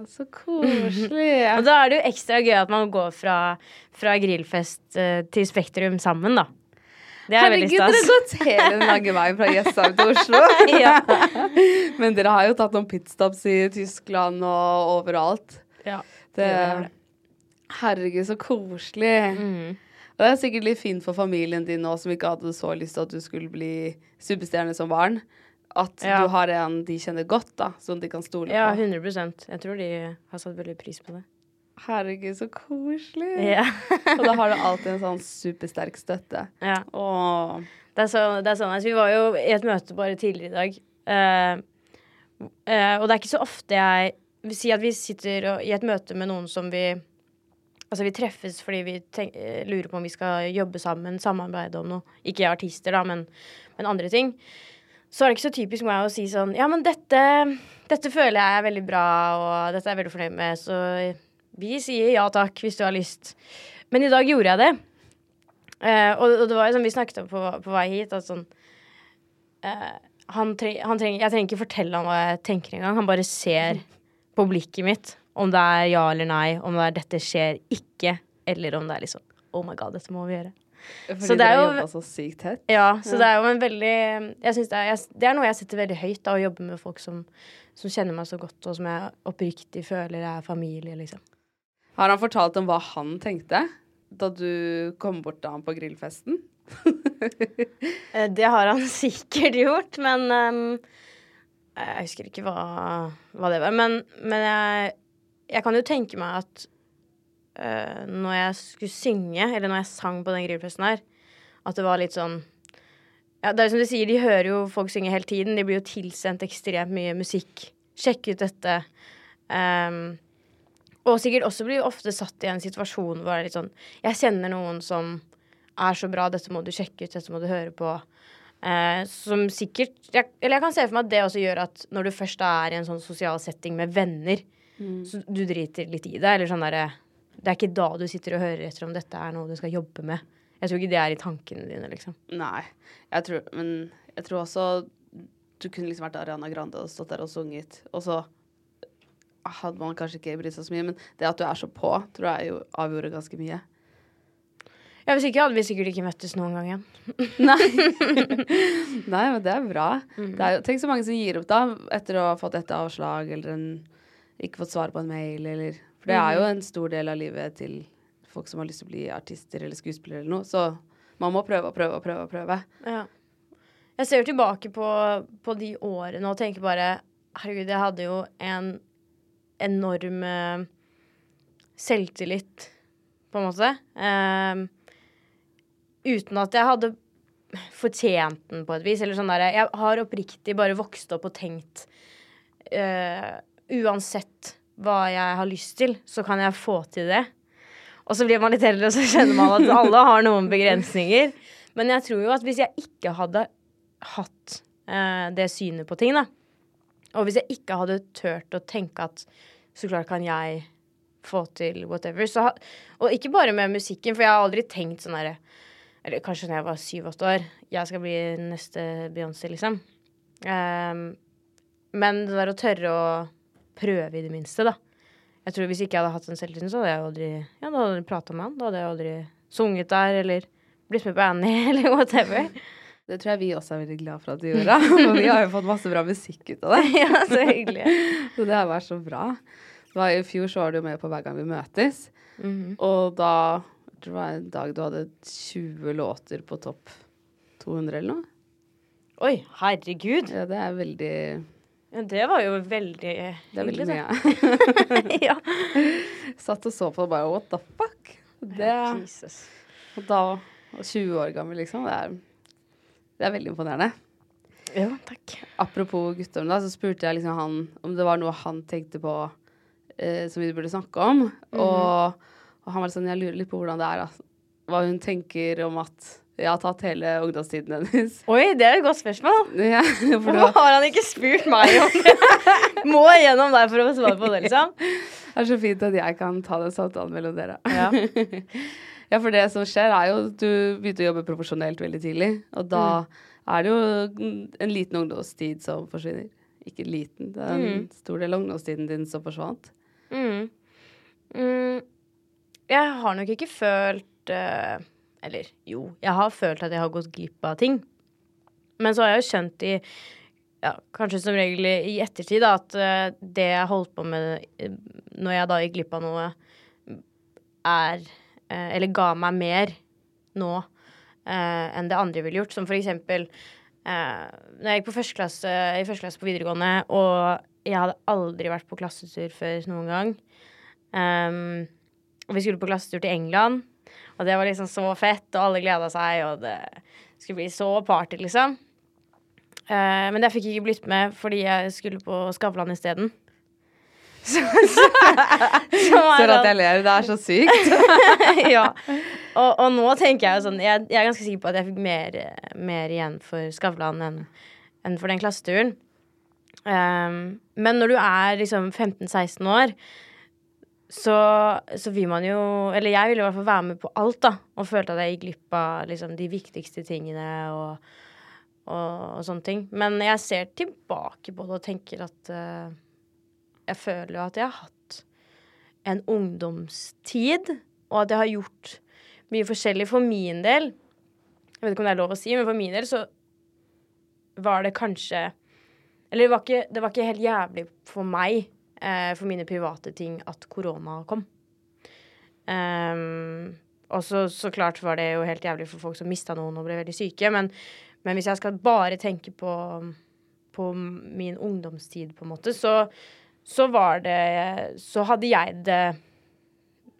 så koselig. Og da er det jo ekstra gøy at man går fra, fra grillfest uh, til Spektrum sammen, da. Det er Herregud, dere har gått hele den lange veien fra Jessheim til Oslo. Ja. Men dere har jo tatt noen pitstops i Tyskland og overalt. Ja. Det, det det. herregud, så koselig. Mm. Og det er sikkert litt fint for familien din nå, som ikke hadde så lyst til at du skulle bli superstjerne som barn. At Ja. du har en de kjenner godt, da, som de kan stole ja, på. 100 Jeg tror de har satt veldig pris på det. Herregud, så koselig. Ja. Og da har du alltid en sånn supersterk støtte. ja. Åh. Det er, så, det er sånn altså, Vi var jo i et møte bare tidligere i dag. uh, uh, og det er ikke så ofte jeg vil si at vi sitter og, i et møte med noen som vi Altså vi treffes fordi vi eh, lurer på om vi skal jobbe sammen, samarbeide om noe. Ikke artister, da, men, men andre ting. Så er det ikke så typisk meg å si sånn Ja, men dette, dette føler jeg er veldig bra, og dette er jeg veldig fornøyd med, så vi sier ja takk hvis du har lyst. Men i dag gjorde jeg det. Eh, og, og det var jo sånn vi snakket om på, på vei hit, at sånn eh, han tre, han trenger, Jeg trenger ikke fortelle ham hva jeg tenker engang. Han bare ser på blikket mitt om det er ja eller nei, om det er 'dette skjer ikke', eller om det er liksom 'oh my god, dette må vi gjøre'. Fordi Så det dere er har jo- jobba så sykt tett. Ja, så det er jo en veldig det, er, jeg, det er noe jeg setter veldig høyt, da, å jobbe med folk som, som kjenner meg så godt, og som jeg oppriktig føler er familie, liksom. Har han fortalt om hva han tenkte da du kom bort til ham på grillfesten? Eh, Det har han sikkert gjort, men um, Jeg husker ikke hva, hva det var. Men, men jeg, jeg kan jo tenke meg at uh, når jeg skulle synge, eller når jeg sang på den grillfesten her, at det var litt sånn ja, det er som du sier, De hører jo folk synge hele tiden. De blir jo tilsendt ekstremt mye musikk. Sjekk ut dette. Um, og sikkert også blir ofte satt i en situasjon hvor det er litt sånn Jeg kjenner noen som er så bra, dette må du sjekke ut, dette må du høre på. Uh, som sikkert jeg, Eller jeg kan se for meg at det også gjør at når du først er i en sånn sosial setting med venner, så du driter litt i det. Eller sånn derre Det er ikke da du sitter og hører etter om dette er noe du skal jobbe med. Jeg tror ikke det er i tankene dine, liksom. Nei. Jeg tror, men jeg tror også du kunne liksom vært Ariana Grande og stått der og sunget, og så hadde man kanskje ikke brydd seg så mye, men det at du er så på, tror jeg jo avgjorde ganske mye. Ja, Hvis ikke hadde vi sikkert ikke møttes noen gang igjen. Nei. Nei, men det er bra. Det er tenk så mange som gir opp da, etter å ha fått et avslag, eller en, ikke fått svar på en mail, eller For det er jo en stor del av livet til folk som har lyst til å bli artister eller skuespillere eller noe. Så man må prøve og prøve og prøve og prøve. Ja. Jeg ser jo tilbake på, på de årene og tenker bare Herregud, jeg hadde jo en enorm eh, selvtillit, på en måte. Eh, uten at jeg hadde fortjent den på et vis. Eller sånn der, jeg har oppriktig bare vokst opp og tenkt eh, Uansett hva jeg har lyst til, så kan jeg få til det. Og så blir man litt eldre, og så kjenner man at alle har noen begrensninger. Men jeg tror jo at hvis jeg ikke hadde hatt eh, det synet på ting, da, og hvis jeg ikke hadde turt å tenke at så klart kan jeg få til whatever, så Og ikke bare med musikken, for jeg har aldri tenkt sånn herre Eller kanskje da jeg var syv-åtte år. Jeg skal bli neste Beyoncé, liksom. Ehm, men det der å tørre å prøve i det minste, da. Jeg tror Hvis ikke jeg hadde hatt den selvtilliten, så hadde jeg aldri Ja, da hadde jeg prata med han. Da hadde jeg aldri sunget der, eller blitt med på Annie, eller whatever. Det tror jeg vi også er veldig glad for at du gjorde. For vi har jo fått masse bra musikk ut av det. ja, så hyggelig. Så det har vært så bra. Det var, I fjor så var du jo med på Hver gang vi møtes. Mhm. Og da jeg tror det var en dag du hadde 20 låter på topp 200 eller noe. Oi, herregud. Ja, det er veldig Ja, det var jo veldig Det er veldig mye. da. ja. Satt og så på det bare what the fuck? Det, Jesus. og da 20 år gammel, liksom. Det er, det er veldig imponerende. Ja, takk. Apropos guttorm, da, så spurte jeg liksom han om det var noe han tenkte på eh, som vi burde snakke om. og, og han var sånn Jeg lurer litt på hvordan det er, altså. hva hun tenker om at jeg har tatt hele ungdomstiden hennes. Oi, det er et godt spørsmål. Ja, for Hvorfor da... har han ikke spurt meg om det? Må jeg gjennom deg for å få svar på det, liksom? det er så fint at jeg kan ta den samtalen mellom dere. Ja. Ja, for det som skjer, er jo at du begynte å jobbe profesjonelt veldig tidlig. Og da er det jo en liten ungdomstid som forsvinner. Ikke liten, det er en stor del av ungdomstiden din som forsvant. Mm. Mm. Jeg har nok ikke følt eh, Eller jo, jeg har følt at jeg har gått glipp av ting. Men så har jeg jo skjønt i ja, kanskje som regel i ettertid da, at eh, det jeg holdt på med eh, når jeg da gikk glipp av noe, er eh, Eller ga meg mer nå eh, enn det andre ville gjort. Som for eksempel eh, når jeg gikk på første klasse, i første klasse på videregående, og jeg hadde aldri vært på klassetur før noen gang. Um, og vi skulle på klassetur til England, og det var liksom så fett, og alle gleda seg, og det skulle bli så party, liksom. Uh, men jeg fikk ikke blitt med fordi jeg skulle på Skavlan isteden. Så, så, at jeg ler, det er så sykt. ja. Og, og nå tenker jeg jo sånn jeg, jeg er ganske sikker på at jeg fikk mer, mer igjen for Skavlan enn enn for den klasseturen. Um, men når du er liksom 15-16 år, så, så vil man jo Eller jeg ville i hvert fall være med på alt, da. Og følte at jeg gikk glipp av liksom, de viktigste tingene og, og, og sånne ting. Men jeg ser tilbake på det og tenker at uh, Jeg føler jo at jeg har hatt en ungdomstid, og at jeg har gjort mye forskjellig for min del. Jeg vet ikke om det er lov å si, men for min del så var det kanskje Eller det var ikke, det var ikke helt jævlig for meg, eh, for mine private ting, at korona kom. Um, og så, så klart var det jo helt jævlig for folk som mista noen og ble veldig syke, men, men hvis jeg skal bare tenke på, på min ungdomstid, på en måte, så, så var det Så hadde jeg det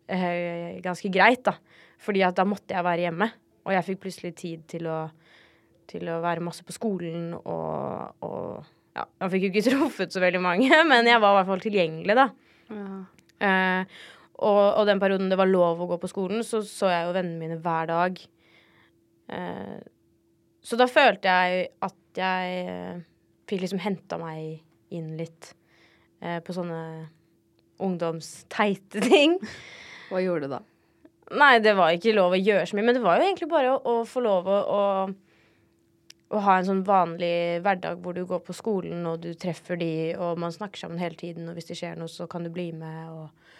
eh, ganske greit, da. Fordi at da måtte jeg være hjemme. Og jeg fikk plutselig tid til å, til å være masse på skolen og, og Ja, Man fikk jo ikke truffet så veldig mange, men jeg var i hvert fall tilgjengelig, da. Eh, og, og den perioden det var lov å gå på skolen, så så jeg jo vennene mine hver dag. Eh, så da følte jeg at jeg eh, fikk liksom henta meg inn litt eh, på sånne ungdomsteite ting. Hva gjorde du da? Nei, det var ikke lov å gjøre så mye, men det var jo egentlig bare å, å få lov å, å, å ha en sånn vanlig hverdag hvor du går på skolen og du treffer de, og man snakker sammen hele tiden, og hvis det skjer noe, så kan du bli med, og,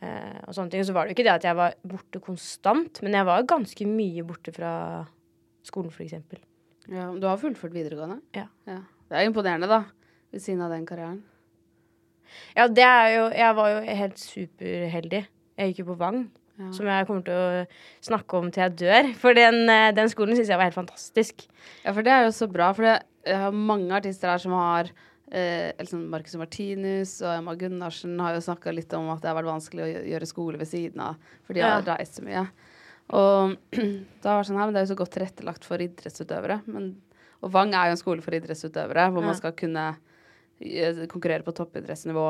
eh, og sånne ting. Så var det jo ikke det at jeg var borte konstant, men jeg var ganske mye borte fra skolen, eksempel. Ja, du har fullført videregående? Ja. Det er imponerende, da. Ved siden av den karrieren. Ja, det er jo Jeg var jo helt superheldig. Jeg gikk jo på Vang, Ja. som jeg kommer til å snakke om til jeg dør. For den, eh, den skolen syns jeg var helt fantastisk. Ja, for det er jo så bra. For jeg har mange artister her som har eh, liksom Marcus Martinus og Emma Gunnarsen har jo snakka litt om at det har vært vanskelig å gjøre skole ved siden av, for de har Ja. reist så mye. Og da var det sånn her, men det er jo så godt tilrettelagt for idrettsutøvere. Men, og Vang er jo en skole for idrettsutøvere, hvor Ja. man skal kunne eh, konkurrere på toppidrettsnivå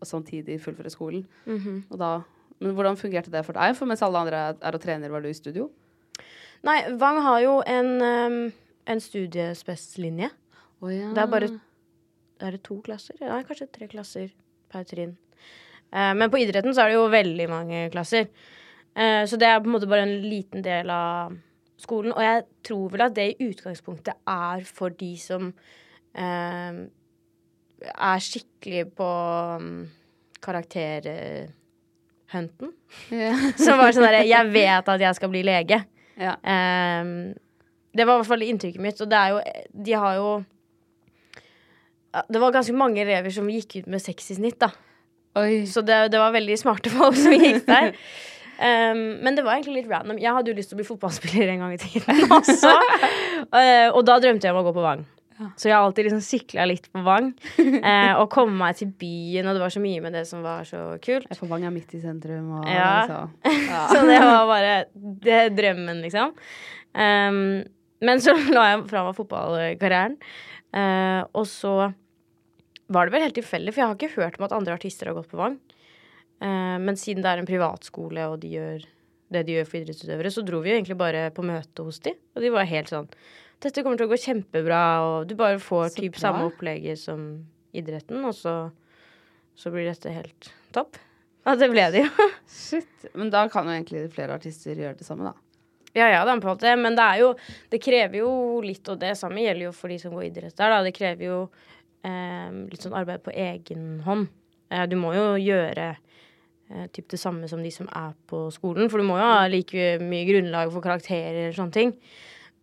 og samtidig fullføre skolen. Mhm. Og da, men hvordan fungerte det for deg? For mens alle andre er- og trener, var du i studio? Nei, Vang har jo en, um, en studiespes-linje. Oh, ja. Det er bare Er det to klasser? Nei, kanskje tre klasser per trinn. Uh, men på idretten så er det jo veldig mange klasser. Uh, så det er på en måte bare en liten del av skolen. Og jeg tror vel at det i utgangspunktet er for de som uh, er skikkelig på um, karakterhunten. Ja. Som var sånn derre Jeg vet at jeg skal bli lege. ja. Um, det var i hvert fall inntrykket mitt. Og det er jo De har jo Det var ganske mange elever som gikk ut med seks i snitt, da. Oi. Så det, det var veldig smarte folk som gikk der. um, men det var egentlig litt random. Jeg hadde jo lyst til å bli fotballspiller en gang i tiden også. uh, og da drømte jeg om å gå på Vang. Så jeg har alltid liksom sikla litt på Vang. eh, og komme meg til byen, og det var så mye med det som var så kult. Får Vang er midt i sentrum. Og Ja. så. Ja. Så det var bare det drømmen, liksom. Um, men så la jeg fra meg fotballkarrieren. uh, og så var det vel helt tilfeldig, for jeg har ikke hørt om at andre artister har gått på Vang. Uh, men siden det er en privatskole, og de gjør det de gjør for idrettsutøvere, så dro vi jo egentlig bare på møte hos de, og de var helt sånn Dette kommer til å gå kjempebra, og du bare får Så typ bra. samme opplegget som idretten, og så, så blir dette helt topp. Ja, det ble det jo. Shit. Men da kan jo egentlig flere artister gjøre det samme, da. Ja, ja, det er på en måte. Men det er jo Det krever jo litt, og det samme gjelder jo for de som går idrett der, da. Det krever jo eh, litt sånn arbeid på egen hånd. Eh, du må jo gjøre eh, typ det samme som de som er på skolen, for du må jo ha like mye grunnlag for karakterer og sånne ting.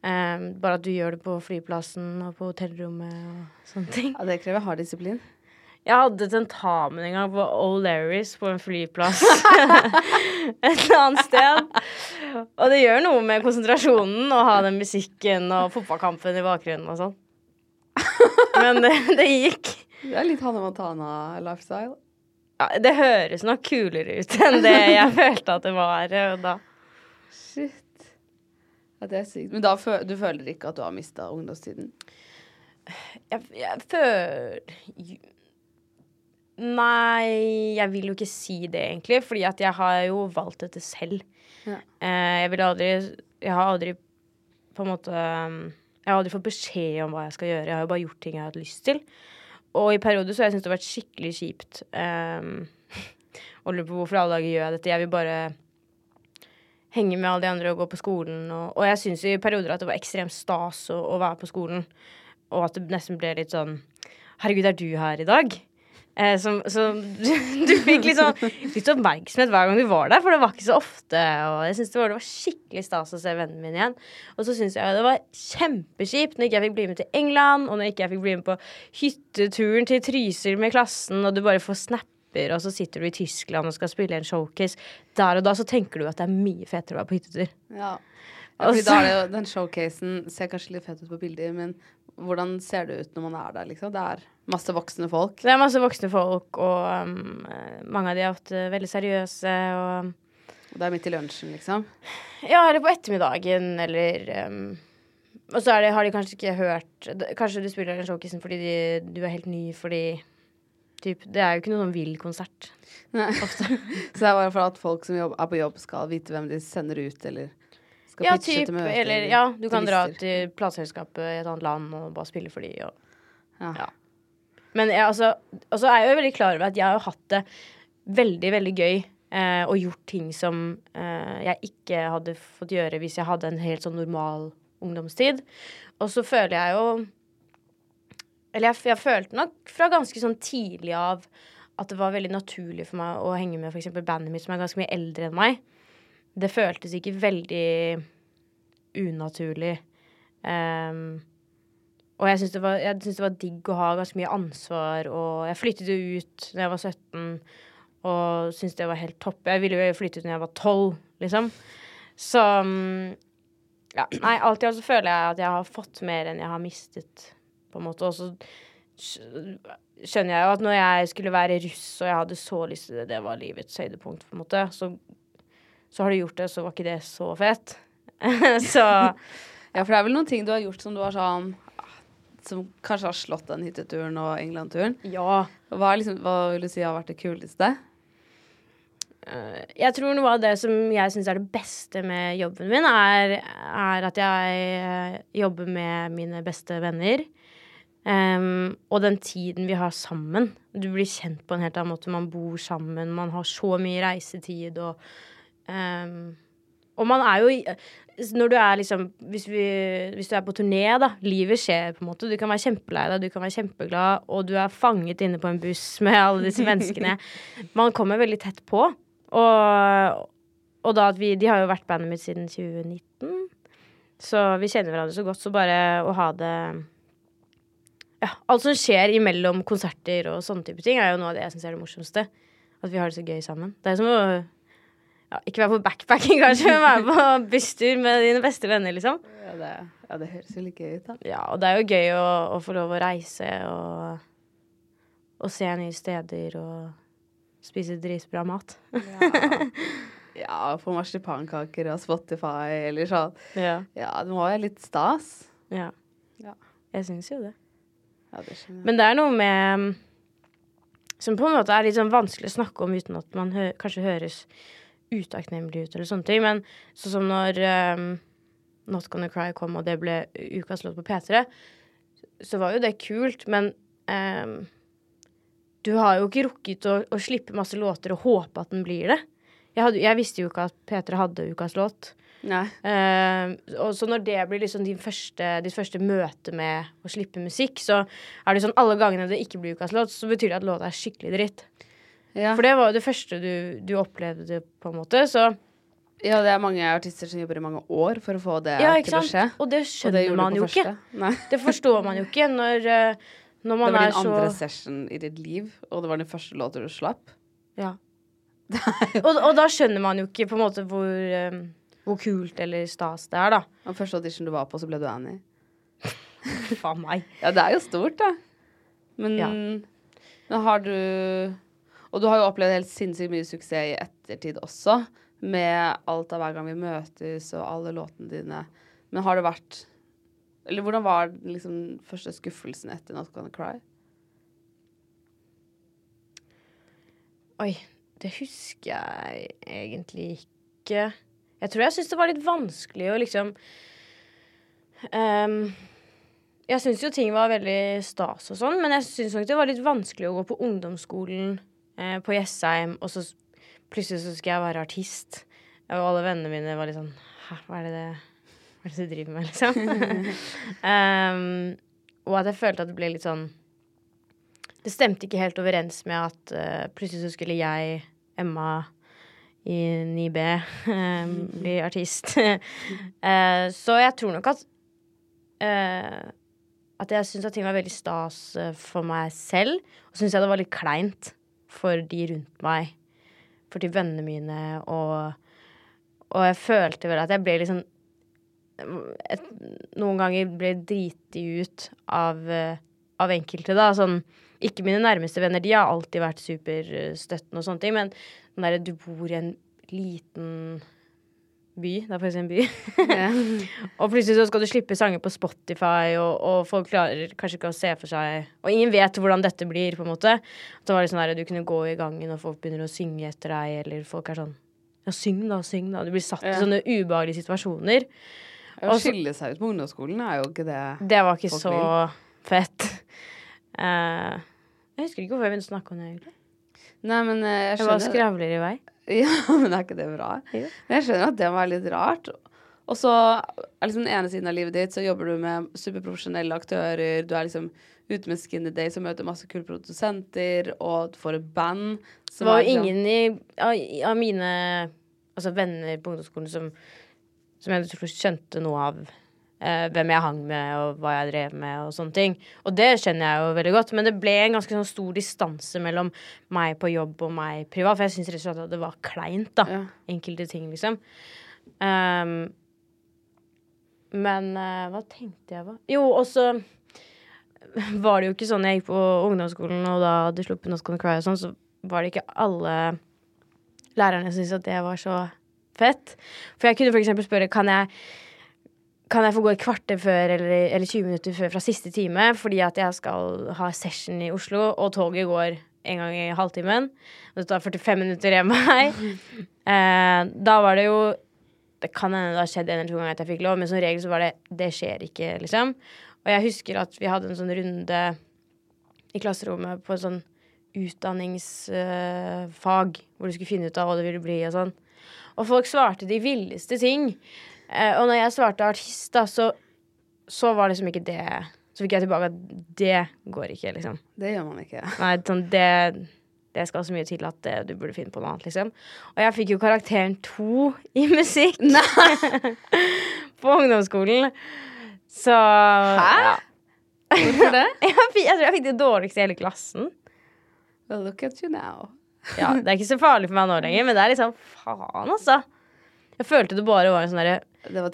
Eh, bare at du gjør det på flyplassen og på hotellrommet og sånne ting. Ja, Det krever hard disiplin. Jeg hadde tentamen en gang på O'Larrys på en flyplass et eller annet sted. Og det gjør noe med konsentrasjonen å ha den musikken og fotballkampen i bakgrunnen og sånn. Men det, det gikk. Det er litt Hanne Montana-lifestyle. Ja, det høres nok kulere ut enn det jeg følte at det var eh, da. Shit. Ja, det er sykt. Men da fø du føler ikke at du har mista ungdomstiden? Jeg, jeg føler Nei, jeg vil jo ikke si det, egentlig. Fordi at jeg har jo valgt dette selv. Ja. Eh, jeg vil aldri Jeg har aldri på en måte Jeg har aldri fått beskjed om hva jeg skal gjøre. Jeg har jo bare gjort ting jeg har hatt lyst til. Og i perioder så har jeg syntes det har vært skikkelig kjipt. Um, og lurer på hvorfor alle dager gjør jeg dette. Jeg vil bare henge med alle de andre og gå på skolen. Og, og jeg syns i perioder at det var ekstremt stas å, å være på skolen. Og at det nesten ble litt sånn Herregud, er du her i dag? Eh, som, som du, du fikk litt sånn litt oppmerksomhet hver gang du var der, for det var ikke så ofte. Og jeg synes det det var skikkelig stas å se vennene mine igjen. Og så syns jeg det var kjempekjipt når ikke jeg fikk bli med til England, og når ikke jeg fikk bli med på hytteturen til Trysil med klassen, og du bare får snapper, og så sitter du i Tyskland og skal spille en showcase. Der og da så tenker du at det er mye fetere å være på hyttetur. Ja. ja fordi da er det jo, den showcasen ser kanskje litt fett ut på bilder, men hvordan ser det ut når man er der, liksom? Det er masse voksne folk. Det er masse voksne folk, og um, eh, mange av de er ofte veldig seriøse. og... Og det er midt i lunsjen, liksom. Ja, eller på ettermiddagen, eller um, Og så det, har de kanskje ikke hørt Kanskje du spiller den showcasen fordi de, du er helt ny, fordi typ, Det er jo ikke noe sånn vill konsert. Nei. Så det er bare for at folk som jobb, er på jobb, skal vite hvem de sender ut, eller skal Ja, pitche typ, til møter. eller ja, du kan dra til plateselskapet i et annet land og bare spille for de og Ja. Ja. Men jeg, altså, altså er jeg jo veldig klar over at jeg har hatt det veldig, veldig gøy. Eh, og gjort ting som eh, jeg ikke hadde fått gjøre hvis jeg hadde en helt sånn normal ungdomstid. Og så føler jeg jo Eller jeg, jeg følte nok fra ganske sånn tidlig av at det var veldig naturlig for meg å henge med f.eks. bandet mitt, som er ganske mye eldre enn meg. Det føltes ikke veldig unaturlig. Um, og jeg syns det, det var digg å ha ganske mye ansvar, og jeg flyttet jo ut da jeg var 17 og syntes det var helt topp. Jeg ville jo flytte ut når jeg var 12, liksom. Så mm, ja, nei, alltid så føler jeg at jeg har fått mer enn jeg har mistet, på en måte. Og så skjønner jeg jo at når jeg skulle være russ, og jeg hadde så lyst til det, det var livets høydepunkt, på en måte, så, så har du gjort det, så var ikke det så fett. så Ja, for det er vel noen ting du har gjort som du har sånn ah, Som kanskje har slått den hytteturen og England-turen. ja. Hva, liksom, hva vil du si har vært det kuleste? Eh, Jeg tror noe av det som jeg syns er det beste med jobben min, er, er at jeg eh, jobber med mine beste venner. Em, og den tiden vi har sammen. Du blir kjent på en helt annen måte. Man bor sammen, man har så mye reisetid og um, Og man er jo Når du er liksom hvis, vi, hvis du er på turné, da. Livet skjer, på en måte. Du kan være kjempelei deg, du kan være kjempeglad, og du er fanget inne på en buss med alle disse menneskene. Man kommer veldig tett på. Og, og da at vi De har jo vært bandet mitt siden 2019. Så vi kjenner hverandre så godt. Så bare å ha det Ja, alt som skjer imellom konserter og sånne type ting, er jo noe av det jeg syns er det morsomste. At vi har det så gøy sammen. Det er som å ja, ikke være på backpacking, kanskje, men være på busstur med dine beste venner, liksom. Ja, det, ja, det høres jo litt gøy ut, da. Ja, og det er jo gøy å, å få lov å reise og, og se nye steder og spise dritbra mat. Ja, på marsipankaker og Spotify eller sånn. Ja. Ja, det må være litt stas. ja. Ja. Jeg syns jo det. Ja, det. Men det er noe med Som på en måte er litt sånn vanskelig å snakke om uten at man hø kanskje høres utakknemlig ut eller sånne ting. Men sånn som når um, Not Gonna Cry kom, og det ble ukas låt på P3, så var jo det kult, men um, du har jo ikke rukket å, å slippe masse låter og håpe at den blir det. Jeg, hadde, jeg visste jo ikke at P3 hadde ukas låt. Eh, og så når det blir liksom din første, ditt første møte med å slippe musikk, så er det sånn alle gangene det ikke blir ukas låt, så betyr det at låta er skikkelig dritt. Ja. For det var jo det første du, du opplevde, på en måte. Så ja, det er mange artister som jobber i mange år for å få det ja, til å skje. Og det Og det skjønner man jo ikke. Det forstår man jo ikke når, eh, når Det var din din så andre session i ditt liv, og det var den første låta du slapp. Ja. og, og da skjønner man jo ikke på en måte hvor, eh, hvor kult eller stas det er, da. Og første audition du var på, så ble du Annie. Faen meg. Ja, det er jo stort, da. Men, Ja. men har du Og du har jo opplevd helt sinnssykt mye suksess i ettertid også, med alt av hver gang vi møtes og alle låtene dine. Men har det vært Eller hvordan var liksom første skuffelsen etter Not Gonna Cry? Oi, det husker jeg egentlig ikke. Jeg tror jeg syns det var litt vanskelig å liksom um, Jeg syns jo ting var veldig stas og sånn, men jeg syns nok det var litt vanskelig å gå på ungdomsskolen eh, på Jessheim, og så plutselig så skal jeg være artist. Og alle vennene mine var litt sånn Hæ, hva er det det, hva er det du driver med, liksom? um, og at jeg følte at det ble litt sånn det stemte ikke helt overens med at uh, plutselig så skulle jeg, Emma i 9B, eh, bli artist. Eh, så jeg tror nok at eh, At jeg syns at ting var veldig stas for meg selv. Og syns jeg det var litt kleint for de rundt meg. For de vennene mine og Og jeg følte vel at jeg ble liksom et, Noen ganger ble driti ut av, av enkelte, da. Sånn ikke mine nærmeste venner, de har alltid vært superstøttende og sånne ting, men den derre du bor i en liten by, det er faktisk en by, og plutselig så skal du slippe sanger på Spotify, og, og folk klarer kanskje ikke å se for seg Og ingen vet hvordan dette blir, på en måte. Det var litt sånn der, Du kunne gå i gangen, og folk begynner å synge etter deg, eller folk er sånn Ja, syng da, syng da. Du blir satt i sånne ubehagelige situasjoner. Å skille seg ut på ungdomsskolen er jo ikke det Det var ikke så vil. fett. Uh, jeg husker ikke hvorfor jeg begynte å snakke om det, egentlig. Nei, men eh, jeg Jeg bare skravler i vei. Ja, men er ikke det bra? Jo. Men jeg skjønner at det være litt rart. Og så er liksom den ene siden av livet ditt så jobber du med superprofesjonelle aktører. Du er liksom ute med Skinny Day, som møter masse kule produsenter, og du får et band. Det var jo liksom- ingen i, av, av mine altså venner på ungdomsskolen som, som jeg tror skjønte noe av eh, hvem jeg hang med, og hva jeg drev med, og sånne ting. Og det skjønner jeg jo veldig godt, men det ble en ganske sånn stor distanse mellom meg på jobb og meg privat, for jeg syns rett og slett at det var kleint, da. Ja. Enkelte ting, liksom. Um, men uh, hva tenkte jeg på? Jo, og så var det jo ikke sånn jeg gikk på ungdomsskolen, og da hadde sluppet Not Gonna Cry og sånn, så var det ikke alle lærerne som syntes at det var så fett. For jeg kunne for eksempel spørre kan jeg kan jeg få gå et kvarter før eller, eller 20 minutter før fra siste time fordi at jeg skal ha session i Oslo, og toget går en gang i halvtimen. Og det tar 45 minutter hjem med meg. Eh, da var det jo Det kan hende det har skjedd en eller to ganger at jeg fikk lov, men som regel så var det Det skjer ikke, liksom. Og jeg husker at vi hadde en sånn runde i klasserommet på en sånn utdanningsfag, hvor du skulle finne ut av hva du ville bli og sånn. Og folk svarte de villeste ting. Eh, og når jeg svarte artist, da, så, så var liksom ikke det Så fikk jeg tilbake at det går ikke, liksom. Det gjør man ikke. Nei, sånn, det, det skal så mye til at det, du burde finne på noe annet, liksom. Og jeg fikk jo karakteren to i musikk på ungdomsskolen. Så Hæ? Ja. Hvorfor det? Jeg, fikk, jeg tror jeg fikk det dårligste i hele klassen. Well, look at you now. Ja, Det er ikke så farlig for meg nå lenger, men det er liksom faen, altså. Jeg følte det bare var en sånn derre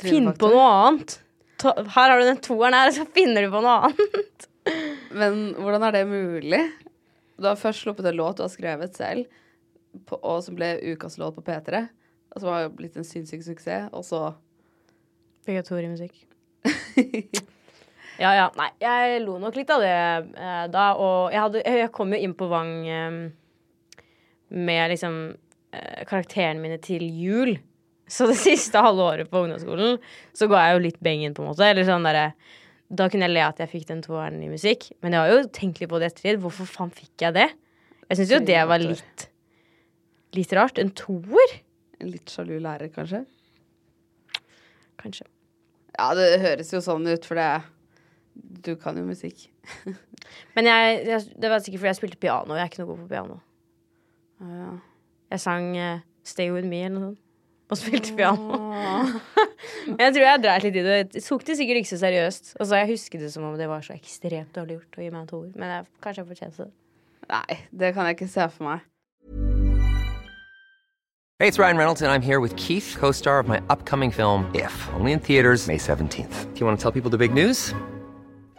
Finn på noe annet. Ta, her har du den toeren her, og så finner du på noe annet. Men hvordan er det mulig? Du har først sluppet en låt du har skrevet selv, på, og som ble ukas låt på P3. og som har blitt en sinnssyk suksess, og så Obligatoriemusikk. ja, ja. Nei, jeg lo nok litt av det eh, da. Og jeg, hadde, jeg kom jo inn på Vang eh, med liksom eh, karakterene mine til jul. Så det siste halve året på ungdomsskolen så ga jeg jo litt bengen, på en måte. Eller sånn derre Da kunne jeg le at jeg fikk den toeren i musikk. Men jeg har jo tenkt litt på det ettertid. Hvorfor faen fikk jeg det? Jeg syns jo det var litt Litt rart. En toer? En litt sjalu lærer, kanskje? Kanskje. Ja, det høres jo sånn ut, for det Du kan jo musikk. Men jeg, jeg, det var sikkert fordi jeg spilte piano. Jeg er ikke noe god på piano. Ja. Jeg sang uh, Stay With Me eller noe sånt. Og spilte piano. Men jeg tror jeg dreit litt i det. Jeg tok det sikkert ikke så seriøst. Og så jeg husket det som om det var så ekstremt dårlig gjort å gi meg en ord. Men jeg, kanskje jeg fortjente det. Nei, det kan jeg ikke se for meg. Hey, it's Ryan Reynolds, and I'm here with Keith, co star of my upcoming film, If, only in theaters, May 17th. Do you want to tell people the big news?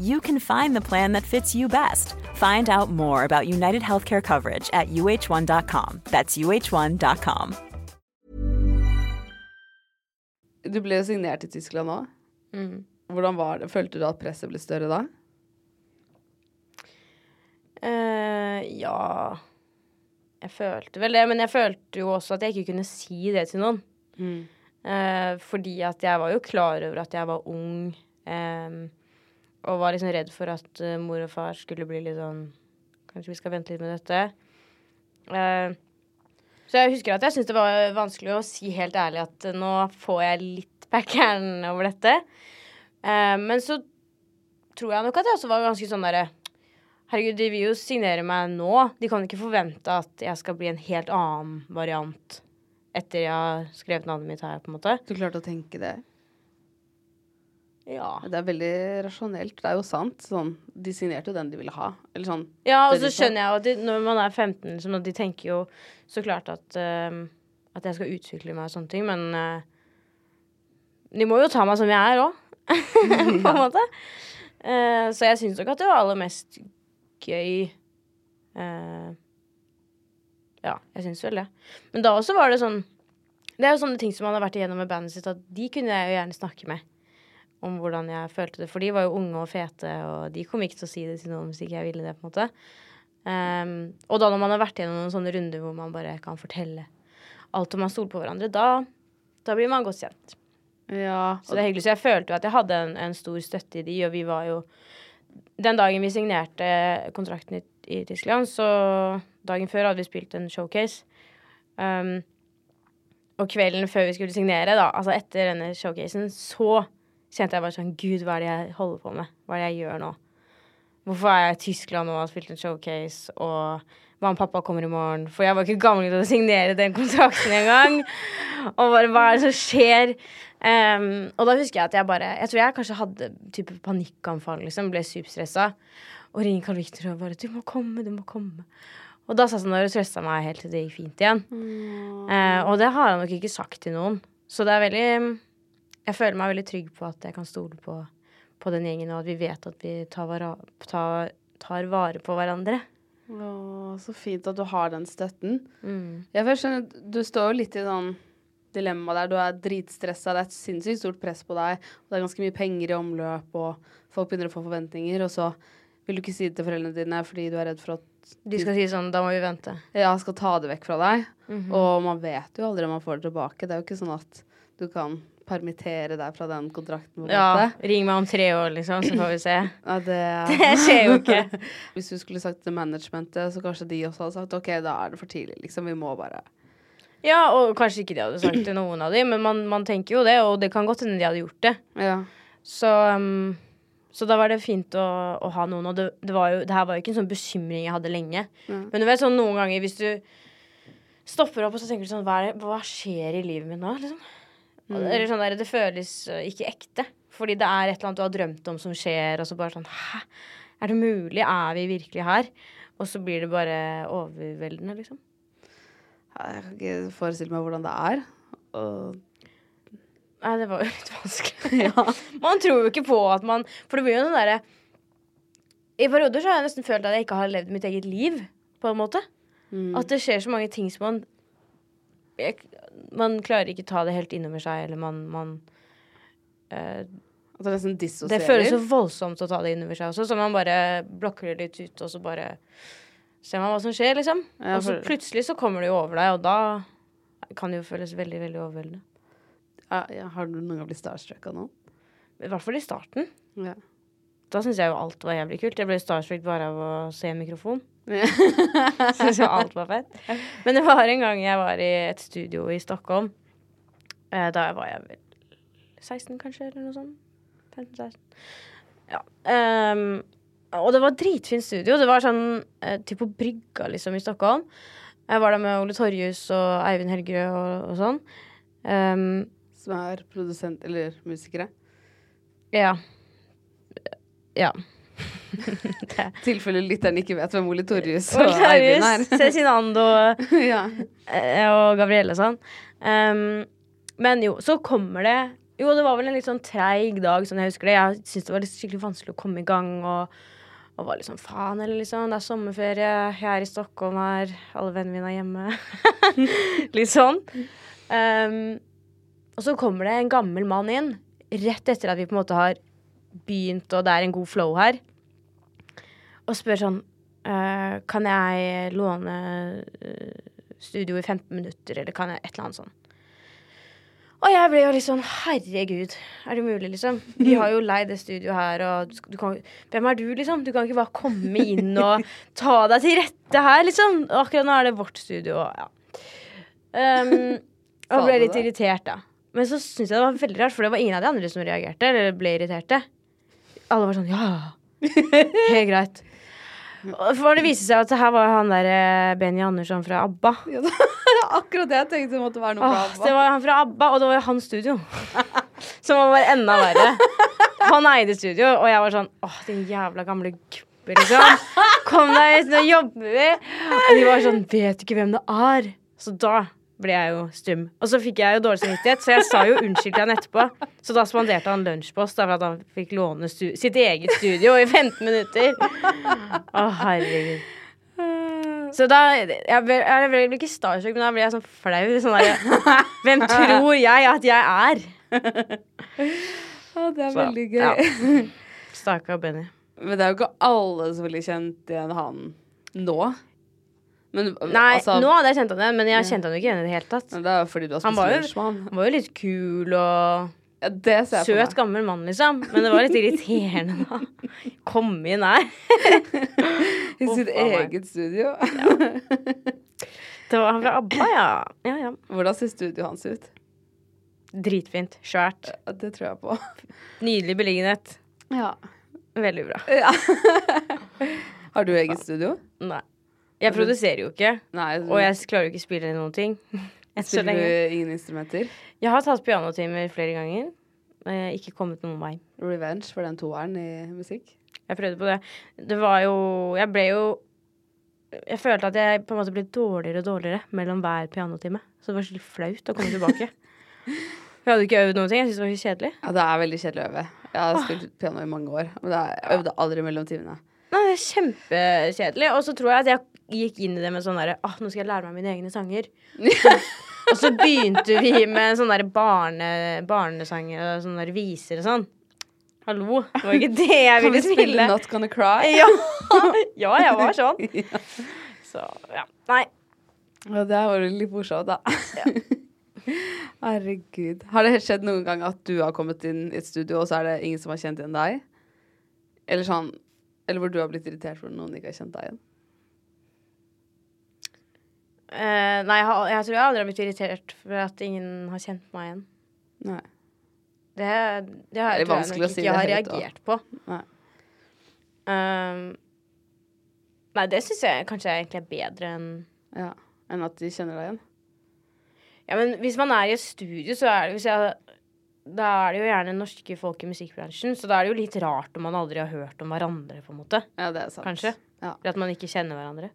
you can find the plan that fits you best. Find out more about United Healthcare coverage at uh1.com. That's uh1.com. Du ble signert i Tyskland nå. Hvordan var det? Følte du at presset ble større da? Uh, ja Jeg følte vel det, men jeg følte jo også at jeg ikke kunne si det til noen. Eh, fordi at jeg var jo klar over at jeg var ung, eh, og var liksom redd for at uh, mor og far skulle bli litt sånn Kanskje vi skal vente litt med dette. Uh, så jeg husker at jeg syntes det var vanskelig å si helt ærlig at uh, nå får jeg litt packeren over dette. Men så tror jeg nok at jeg også var ganske sånn derre Herregud, de vil jo signere meg nå. De kan ikke forvente at jeg skal bli en helt annen variant etter jeg har skrevet navnet mitt her, på en måte. Du klarte å tenke det? Ja. Det er veldig rasjonelt. Det er jo sant. Sånn, de signerte jo den de ville ha. Eller sånn. Ja, og så de skjønner jeg at de, når man er 15, liksom, at de tenker jo så klart at, uh, at jeg skal utvikle meg og sånne ting, men uh, de må jo ta meg som jeg er òg, på en måte. Uh, så jeg syns nok at det var aller mest gøy eh, Ja, jeg syns vel det. Men da også var det sånn Det er jo sånne ting som man har vært igjennom med bandet sitt, at de kunne jeg jo gjerne snakke med om hvordan jeg følte det. For de var jo unge og fete, og de kom ikke til å si det til noen hvis ikke jeg ville det. på en måte. Um, og da når man har vært gjennom noen sånne runder hvor man bare kan fortelle alt om man stoler på hverandre, da, da blir man godt kjent. Ja. Så det er hyggelig. Så jeg følte jo at jeg hadde en, en stor støtte i de, og vi var jo Den dagen vi signerte kontrakten i, i Tyskland, så dagen før hadde vi spilt en showcase. Um, og kvelden før vi skulle signere, da, altså etter denne showcasen, så kjente jeg bare sånn Gud, hva er det jeg holder på med? Hva er det jeg gjør nå? Hvorfor er jeg i Tyskland nå og har spilt en showcase, og mamma og pappa kommer i morgen? For jeg var ikke gammel til å signere den kontrakten engang. og bare, hva er det som skjer? Um, og da husker jeg at jeg bare Jeg tror jeg kanskje hadde type panikkanfall, liksom. Ble superstressa. Og ringer Carl Victor og bare 'Du må komme, du må komme'. Og da satt han der og trøsta meg helt til det gikk fint igjen. Eh, og det har han nok ikke sagt til noen. Så det er veldig Jeg føler meg veldig trygg på at jeg kan stole på, på den gjengen, og at vi vet at vi tar, vara, tar, tar vare på hverandre. Å, så fint at du har den støtten. Mm. Jeg skjønner, Du står jo litt i sånn dilemma der. Du er dritstressa, det er et sinnssykt stort press på deg. Og det er ganske mye penger i omløp, og folk begynner å få forventninger. Og så vil du ikke si det til foreldrene dine fordi du er redd for at De skal si sånn, da må vi vente. ja, skal ta det vekk fra deg. Mhm. Og man vet jo aldri om man får det tilbake. Det er jo ikke sånn at du kan permittere deg fra den kontrakten. på Ja, ring meg om tre år, liksom, så får vi se. Ja, det, Det skjer jo ikke. Hvis du skulle sagt til managementet, så kanskje de også hadde sagt OK, da er det for tidlig, liksom. Vi må bare Ja, og kanskje ikke de hadde sagt til noen av dem, men man, man tenker jo det, og det kan godt hende de hadde gjort det. Ja. Så, um, så da var det fint å, å ha noen, og det, det, var jo, det her var jo ikke en sånn bekymring jeg hadde lenge. Ja. Men du vet sånn noen ganger hvis du stopper opp og så tenker du sånn Hva, det, hva skjer i livet mitt nå? Liksom? Mm. Eller sånn der, Det føles uh, ikke ekte. Fordi det er et eller annet du har drømt om som skjer, og så bare sånn Hæ? Er det mulig? Er vi virkelig her? Og så blir det bare overveldende, liksom. Jeg kan ikke forestille meg hvordan det er. Og Nei, det var jo litt vanskelig. Man tror jo ikke på at man For det blir jo sånn derre I perioder så har jeg nesten følt at jeg ikke har levd mitt eget liv, på en måte. mm. At det skjer så mange ting som man jeg, Man klarer ikke ta det helt innover seg, eller man, man uh, det. Det føles så voldsomt å ta det innover seg også, så man bare blokker det litt ut, og så bare ser man hva som skjer, liksom. Ja, og så plutselig så kommer det jo over deg, og da kan det jo føles veldig, veldig overveldende. ja, ja, Har du noen gang blitt starstruck av noen? I hvert fall i starten. Ja. Da syns jeg jo alt var jævlig kult. Jeg ble starstruck bare av å se en mikrofon. Ja. Syntes jo alt var fett. Men det var en gang jeg var i et studio i Stockholm. Eh, da var jeg vel 16, kanskje, eller noe sånt. 15-16. Ja. Um, og det var dritfint studio. Det var sånn eh, typ på brygga, liksom, i Stockholm. Jeg var der med Ole Torjus og Eivind Helgerød og, og sånn. Um, Som er produsent eller musikere? ja. Ja. Tilfelle lytteren ikke vet hvem Ole Torjus og Eivind er. Cezinando ja. eh, og Gabrielle og sånn. Um, men jo, så kommer det Jo, det var vel en litt sånn treig dag, sånn jeg husker det. Jeg syntes det var skikkelig vanskelig å komme i gang. Og, og var sånn faen, eller liksom. Det er sommerferie, jeg er i Stockholm her, alle vennene mine er hjemme. litt sånn. Um, og så kommer det en gammel mann inn, rett etter at vi på en måte har begynt, og det er en god flow her, og spør sånn uh, Kan jeg låne eh, studio i 15 minutter, eller kan jeg et eller annet sånn? Og jeg ble jo litt sånn Herregud, er det mulig, liksom? Vi har jo leid det studioet her, og du, du kan Hvem er du, liksom? Du kan ikke bare komme inn og ta deg til rette her, liksom. Akkurat nå er det vårt studio, og ja. Um, og ble litt irritert, da. Men så syntes jeg det var veldig rart, for det var ingen av de andre som reagerte, eller ble irriterte. Alle var sånn ja, helt greit. For det viste seg at her var han der eh, Benny Andersson fra ABBA. Ja, det var akkurat det jeg tenkte det måtte være noe fra ABBA. det var han fra ABBA, og det var hans studio. Som var enda verre. Han eide studio, og jeg var sånn Åh, din jævla gamle gubbe, liksom. Kom deg hit, nå jobber vi. Og de var sånn Vet du ikke hvem det er? Så da ble jeg jo stum. Og så fikk jeg jo dårlig samvittighet, så jeg sa jo unnskyld til han etterpå. Så da spanderte han lunsj på oss da, for at han fikk låne stu sitt eget studio i 15 minutter. Å, herregud. Så da Jeg ble, jeg ble ikke starstruck, men da ble jeg sånn flau. Sånn der, Hvem tror jeg at jeg er? Å, det er Så, veldig gøy. ja. Stakkar Benny. Men det er jo ikke alle som ville kjent igjen han nå. Men Nei, altså, nå hadde jeg kjent han igjen, men jeg kjente han jo ikke igjen i det hele tatt. Det er jo fordi du har Han var jo- han. Han var jo litt kul og Ja, søt, gammel mann, liksom. Men det var litt irriterende da. Kom inn her. I sitt meg. eget studio. Det var han fra ABBA, ja. ja, ja. Hvordan ser studioet hans ut? Dritfint. Svært. Ja, Det tror jeg på. Nydelig beliggenhet. Ja. Veldig bra. ja. Har du eget studio? Nei. Jeg produserer jo ikke, Nei. og jeg klarer jo ikke å spille noen ting. Spiller du ingen instrumenter? Jeg har tatt pianotimer flere ganger. Men jeg har ikke kommet noen vei. Revenge for den toeren i musikk? Jeg prøvde på det. Det var jo Jeg ble jo Jeg følte at jeg på en måte ble dårligere og dårligere mellom hver pianotime. Så det var skikkelig flaut å komme tilbake. Jeg hadde ikke øvd noen ting. Jeg syntes det var så kjedelig. Ja, det er veldig kjedelig å øve. Jeg har spilt piano i mange år, men jeg øvde aldri mellom timene. Nei, det er kjempekjedelig. Og så tror jeg at jeg gikk inn i det med sånn derre Åh, nå skal jeg lære meg mine egne sanger. og så begynte vi med sånne der barne, barnesanger og sånne der viser og sånn. Hallo, det var ikke det jeg Kan vi ville spille spille. Not Gonna Cry? Ja. ja, jeg var sånn. Så ja. Nei. Ja, det var litt morsomt, da. Herregud. Har det skjedd noen gang at du har kommet inn i et studio, og så er det ingen som har kjent igjen deg? Eller sånn Eller hvor du har blitt irritert for noen ikke har kjent deg igjen? Eh, nei, jeg, har, jeg tror jeg aldri har blitt irritert for at ingen har kjent meg igjen. Nei. Det, det Det har jeg, tror jeg nok nok si ikke det har da. reagert på. Nei. Um, nei, det syns jeg kanskje egentlig er bedre enn Ja. Enn at de kjenner deg igjen? Ja, men hvis man er i et studio, så er det hvis jeg, Da er det jo gjerne norske folk i musikkbransjen, så da er det jo litt rart om man aldri har hørt om hverandre, på en måte. Ja, det er sant. Kanskje. Ja. Eller at man ikke kjenner hverandre.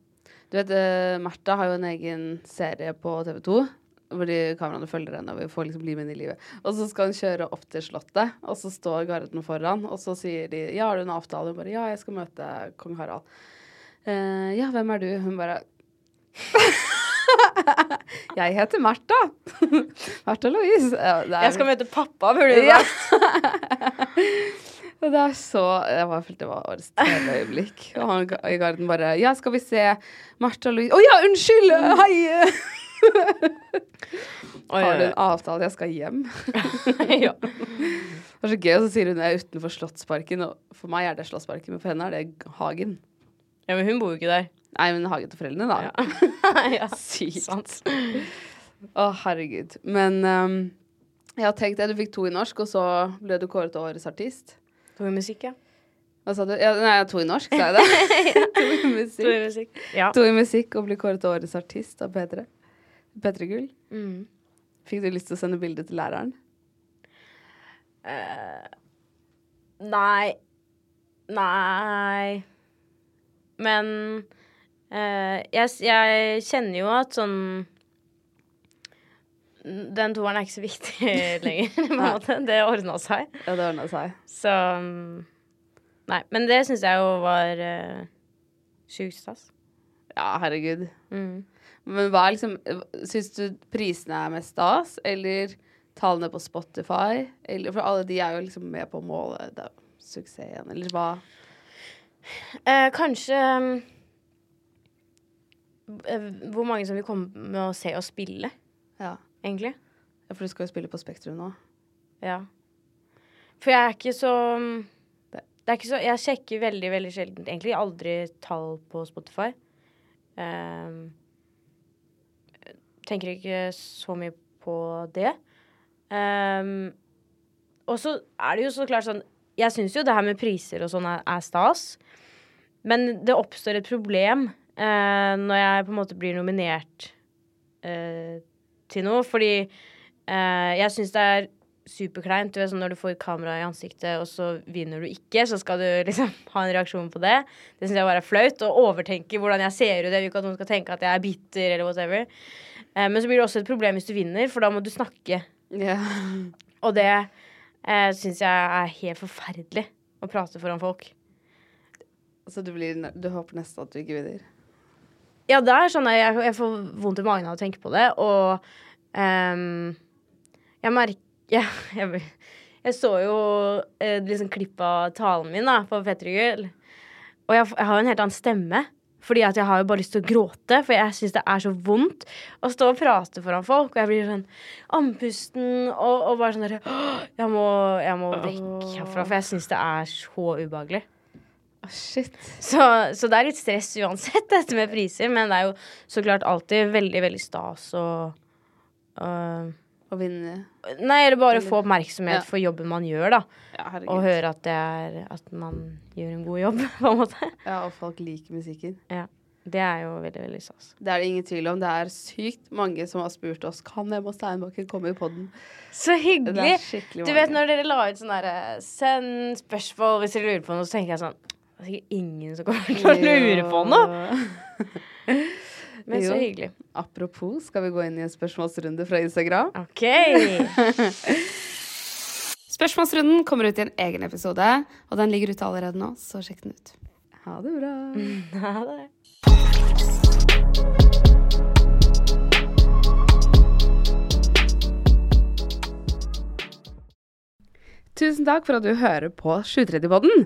Du vet, uh, Märtha har jo en egen serie på TV 2. Hvor de kameraene følger henne, og vi får liksom bli med inn i livet. Og så skal hun kjøre opp til Slottet, og så står garden foran, og så sier de ja, har du en avtale? Hun bare ja, jeg skal møte kong Harald. Uh, ja, hvem er du? Hun bare Jeg heter Märtha. Märtha Louise. Ja, Jeg skal møte pappa, burde du sagt. Og det er så Jeg bare følte det var årets tredje øyeblikk. Og han i garden bare Ja, skal vi se Martha Louise Å ja, unnskyld! Hei! Har du en avtale? Jeg skal hjem. ja. Det var så gøy, og så sier hun det er utenfor Slottsparken. Og for meg er det Slottsparken, men for henne er det Hagen. ja, men hun bor jo ikke der. Nei, men Hagen til foreldrene, da. ja, Sykt. sant. Å, herregud. Men um, jeg har tenkt det. Du fikk to i norsk, og så ble du kåret til årets artist. To i musikk, ja. Hva sa du? Ja, nei, to i norsk, sa jeg det. to i musikk. To i musikk. Ja. To i musikk og bli kåret til årets artist av P3. P3 Gull. Mm. Fikk du lyst til å sende bilde til læreren? Uh, nei Nei Men uh, jeg, jeg kjenner jo at sånn Den toeren er ikke så viktig lenger. Det ordna seg. Ja, det ordna seg. Så mm, Nei. Men det syns jeg jo var uh, sjukt stas. Ja, herregud. Mm. Men hva er liksom Syns du prisene er mest stas, eller tallene på Spotify? Eller, for alle de er jo liksom med på å måle suksessen, eller hva? Eh, kanskje mm, eh, Hvor mange som vil komme med å se oss spille, Ja. Egentlig. Ja, For du skal jo spille på Spektrum nå. Ja. For jeg er ikke så Det- Det er ikke så Jeg sjekker veldig, veldig sjelden egentlig aldri tall på Spotify. Um, tenker ikke så mye på det. Um, og så er det jo så klart sånn Jeg syns jo det her med priser og sånn er, er stas. Men det oppstår et problem uh, når jeg på en måte blir nominert eh, til noe. Fordi eh, jeg syns det er superkleint. Du vet sånn når du får kamera i ansiktet, og så vinner du ikke, så skal du liksom ha en reaksjon på det. Det syns jeg bare er flaut. Og overtenke hvordan jeg ser ut. Jeg vil ikke at noen skal tenke at jeg er bitter, eller whatever. Eh, men så blir det også et problem hvis du vinner, for da må du snakke. Yeah. Og det eh, syns jeg er helt forferdelig. Å prate foran folk. Så du, blir, du håper nesten at du ikke vinner? Ja, det er sånn jeg, jeg får vondt i magen av å tenke på det, og um, jeg merker jeg, jeg, jeg så jo eh, liksom klipp av talen min da, på P3 Gull, og jeg, jeg har jo en helt annen stemme. Fordi at jeg har jo bare lyst til å gråte, for jeg syns det er så vondt å stå og prate foran folk. Og jeg blir sånn andpusten og, og bare sånn derre Jeg må, må vekk herfra, for jeg syns det er så ubehagelig. Shit. Så, så det er litt stress uansett, dette med priser. Men det er jo så klart alltid veldig, veldig stas å uh, Å vinne Nei, eller bare få oppmerksomhet Ja. for jobben man gjør, da. Ja. Og høre at, det er, at man gjør en god jobb, på en måte. Ja, og folk liker musikken. Ja. Det er jo veldig, veldig stas. Det er det ingen tvil om. Det er sykt mange som har spurt oss Kan Emma Steinbakken komme i podden. Så hyggelig! Du vet når dere la ut sånn derre Send spørsmål hvis dere lurer på noe, så tenker jeg sånn Det er sikkert ingen som kommer til å lure på noe. Men så hyggelig. Apropos, skal vi gå inn i en spørsmålsrunde fra Instagram? OK. Spørsmålsrunden kommer ut i en egen episode, og den ligger ute allerede nå, så sjekk den ut. Ha det bra. Ha det. Tusen takk for at du hører på 730-podden.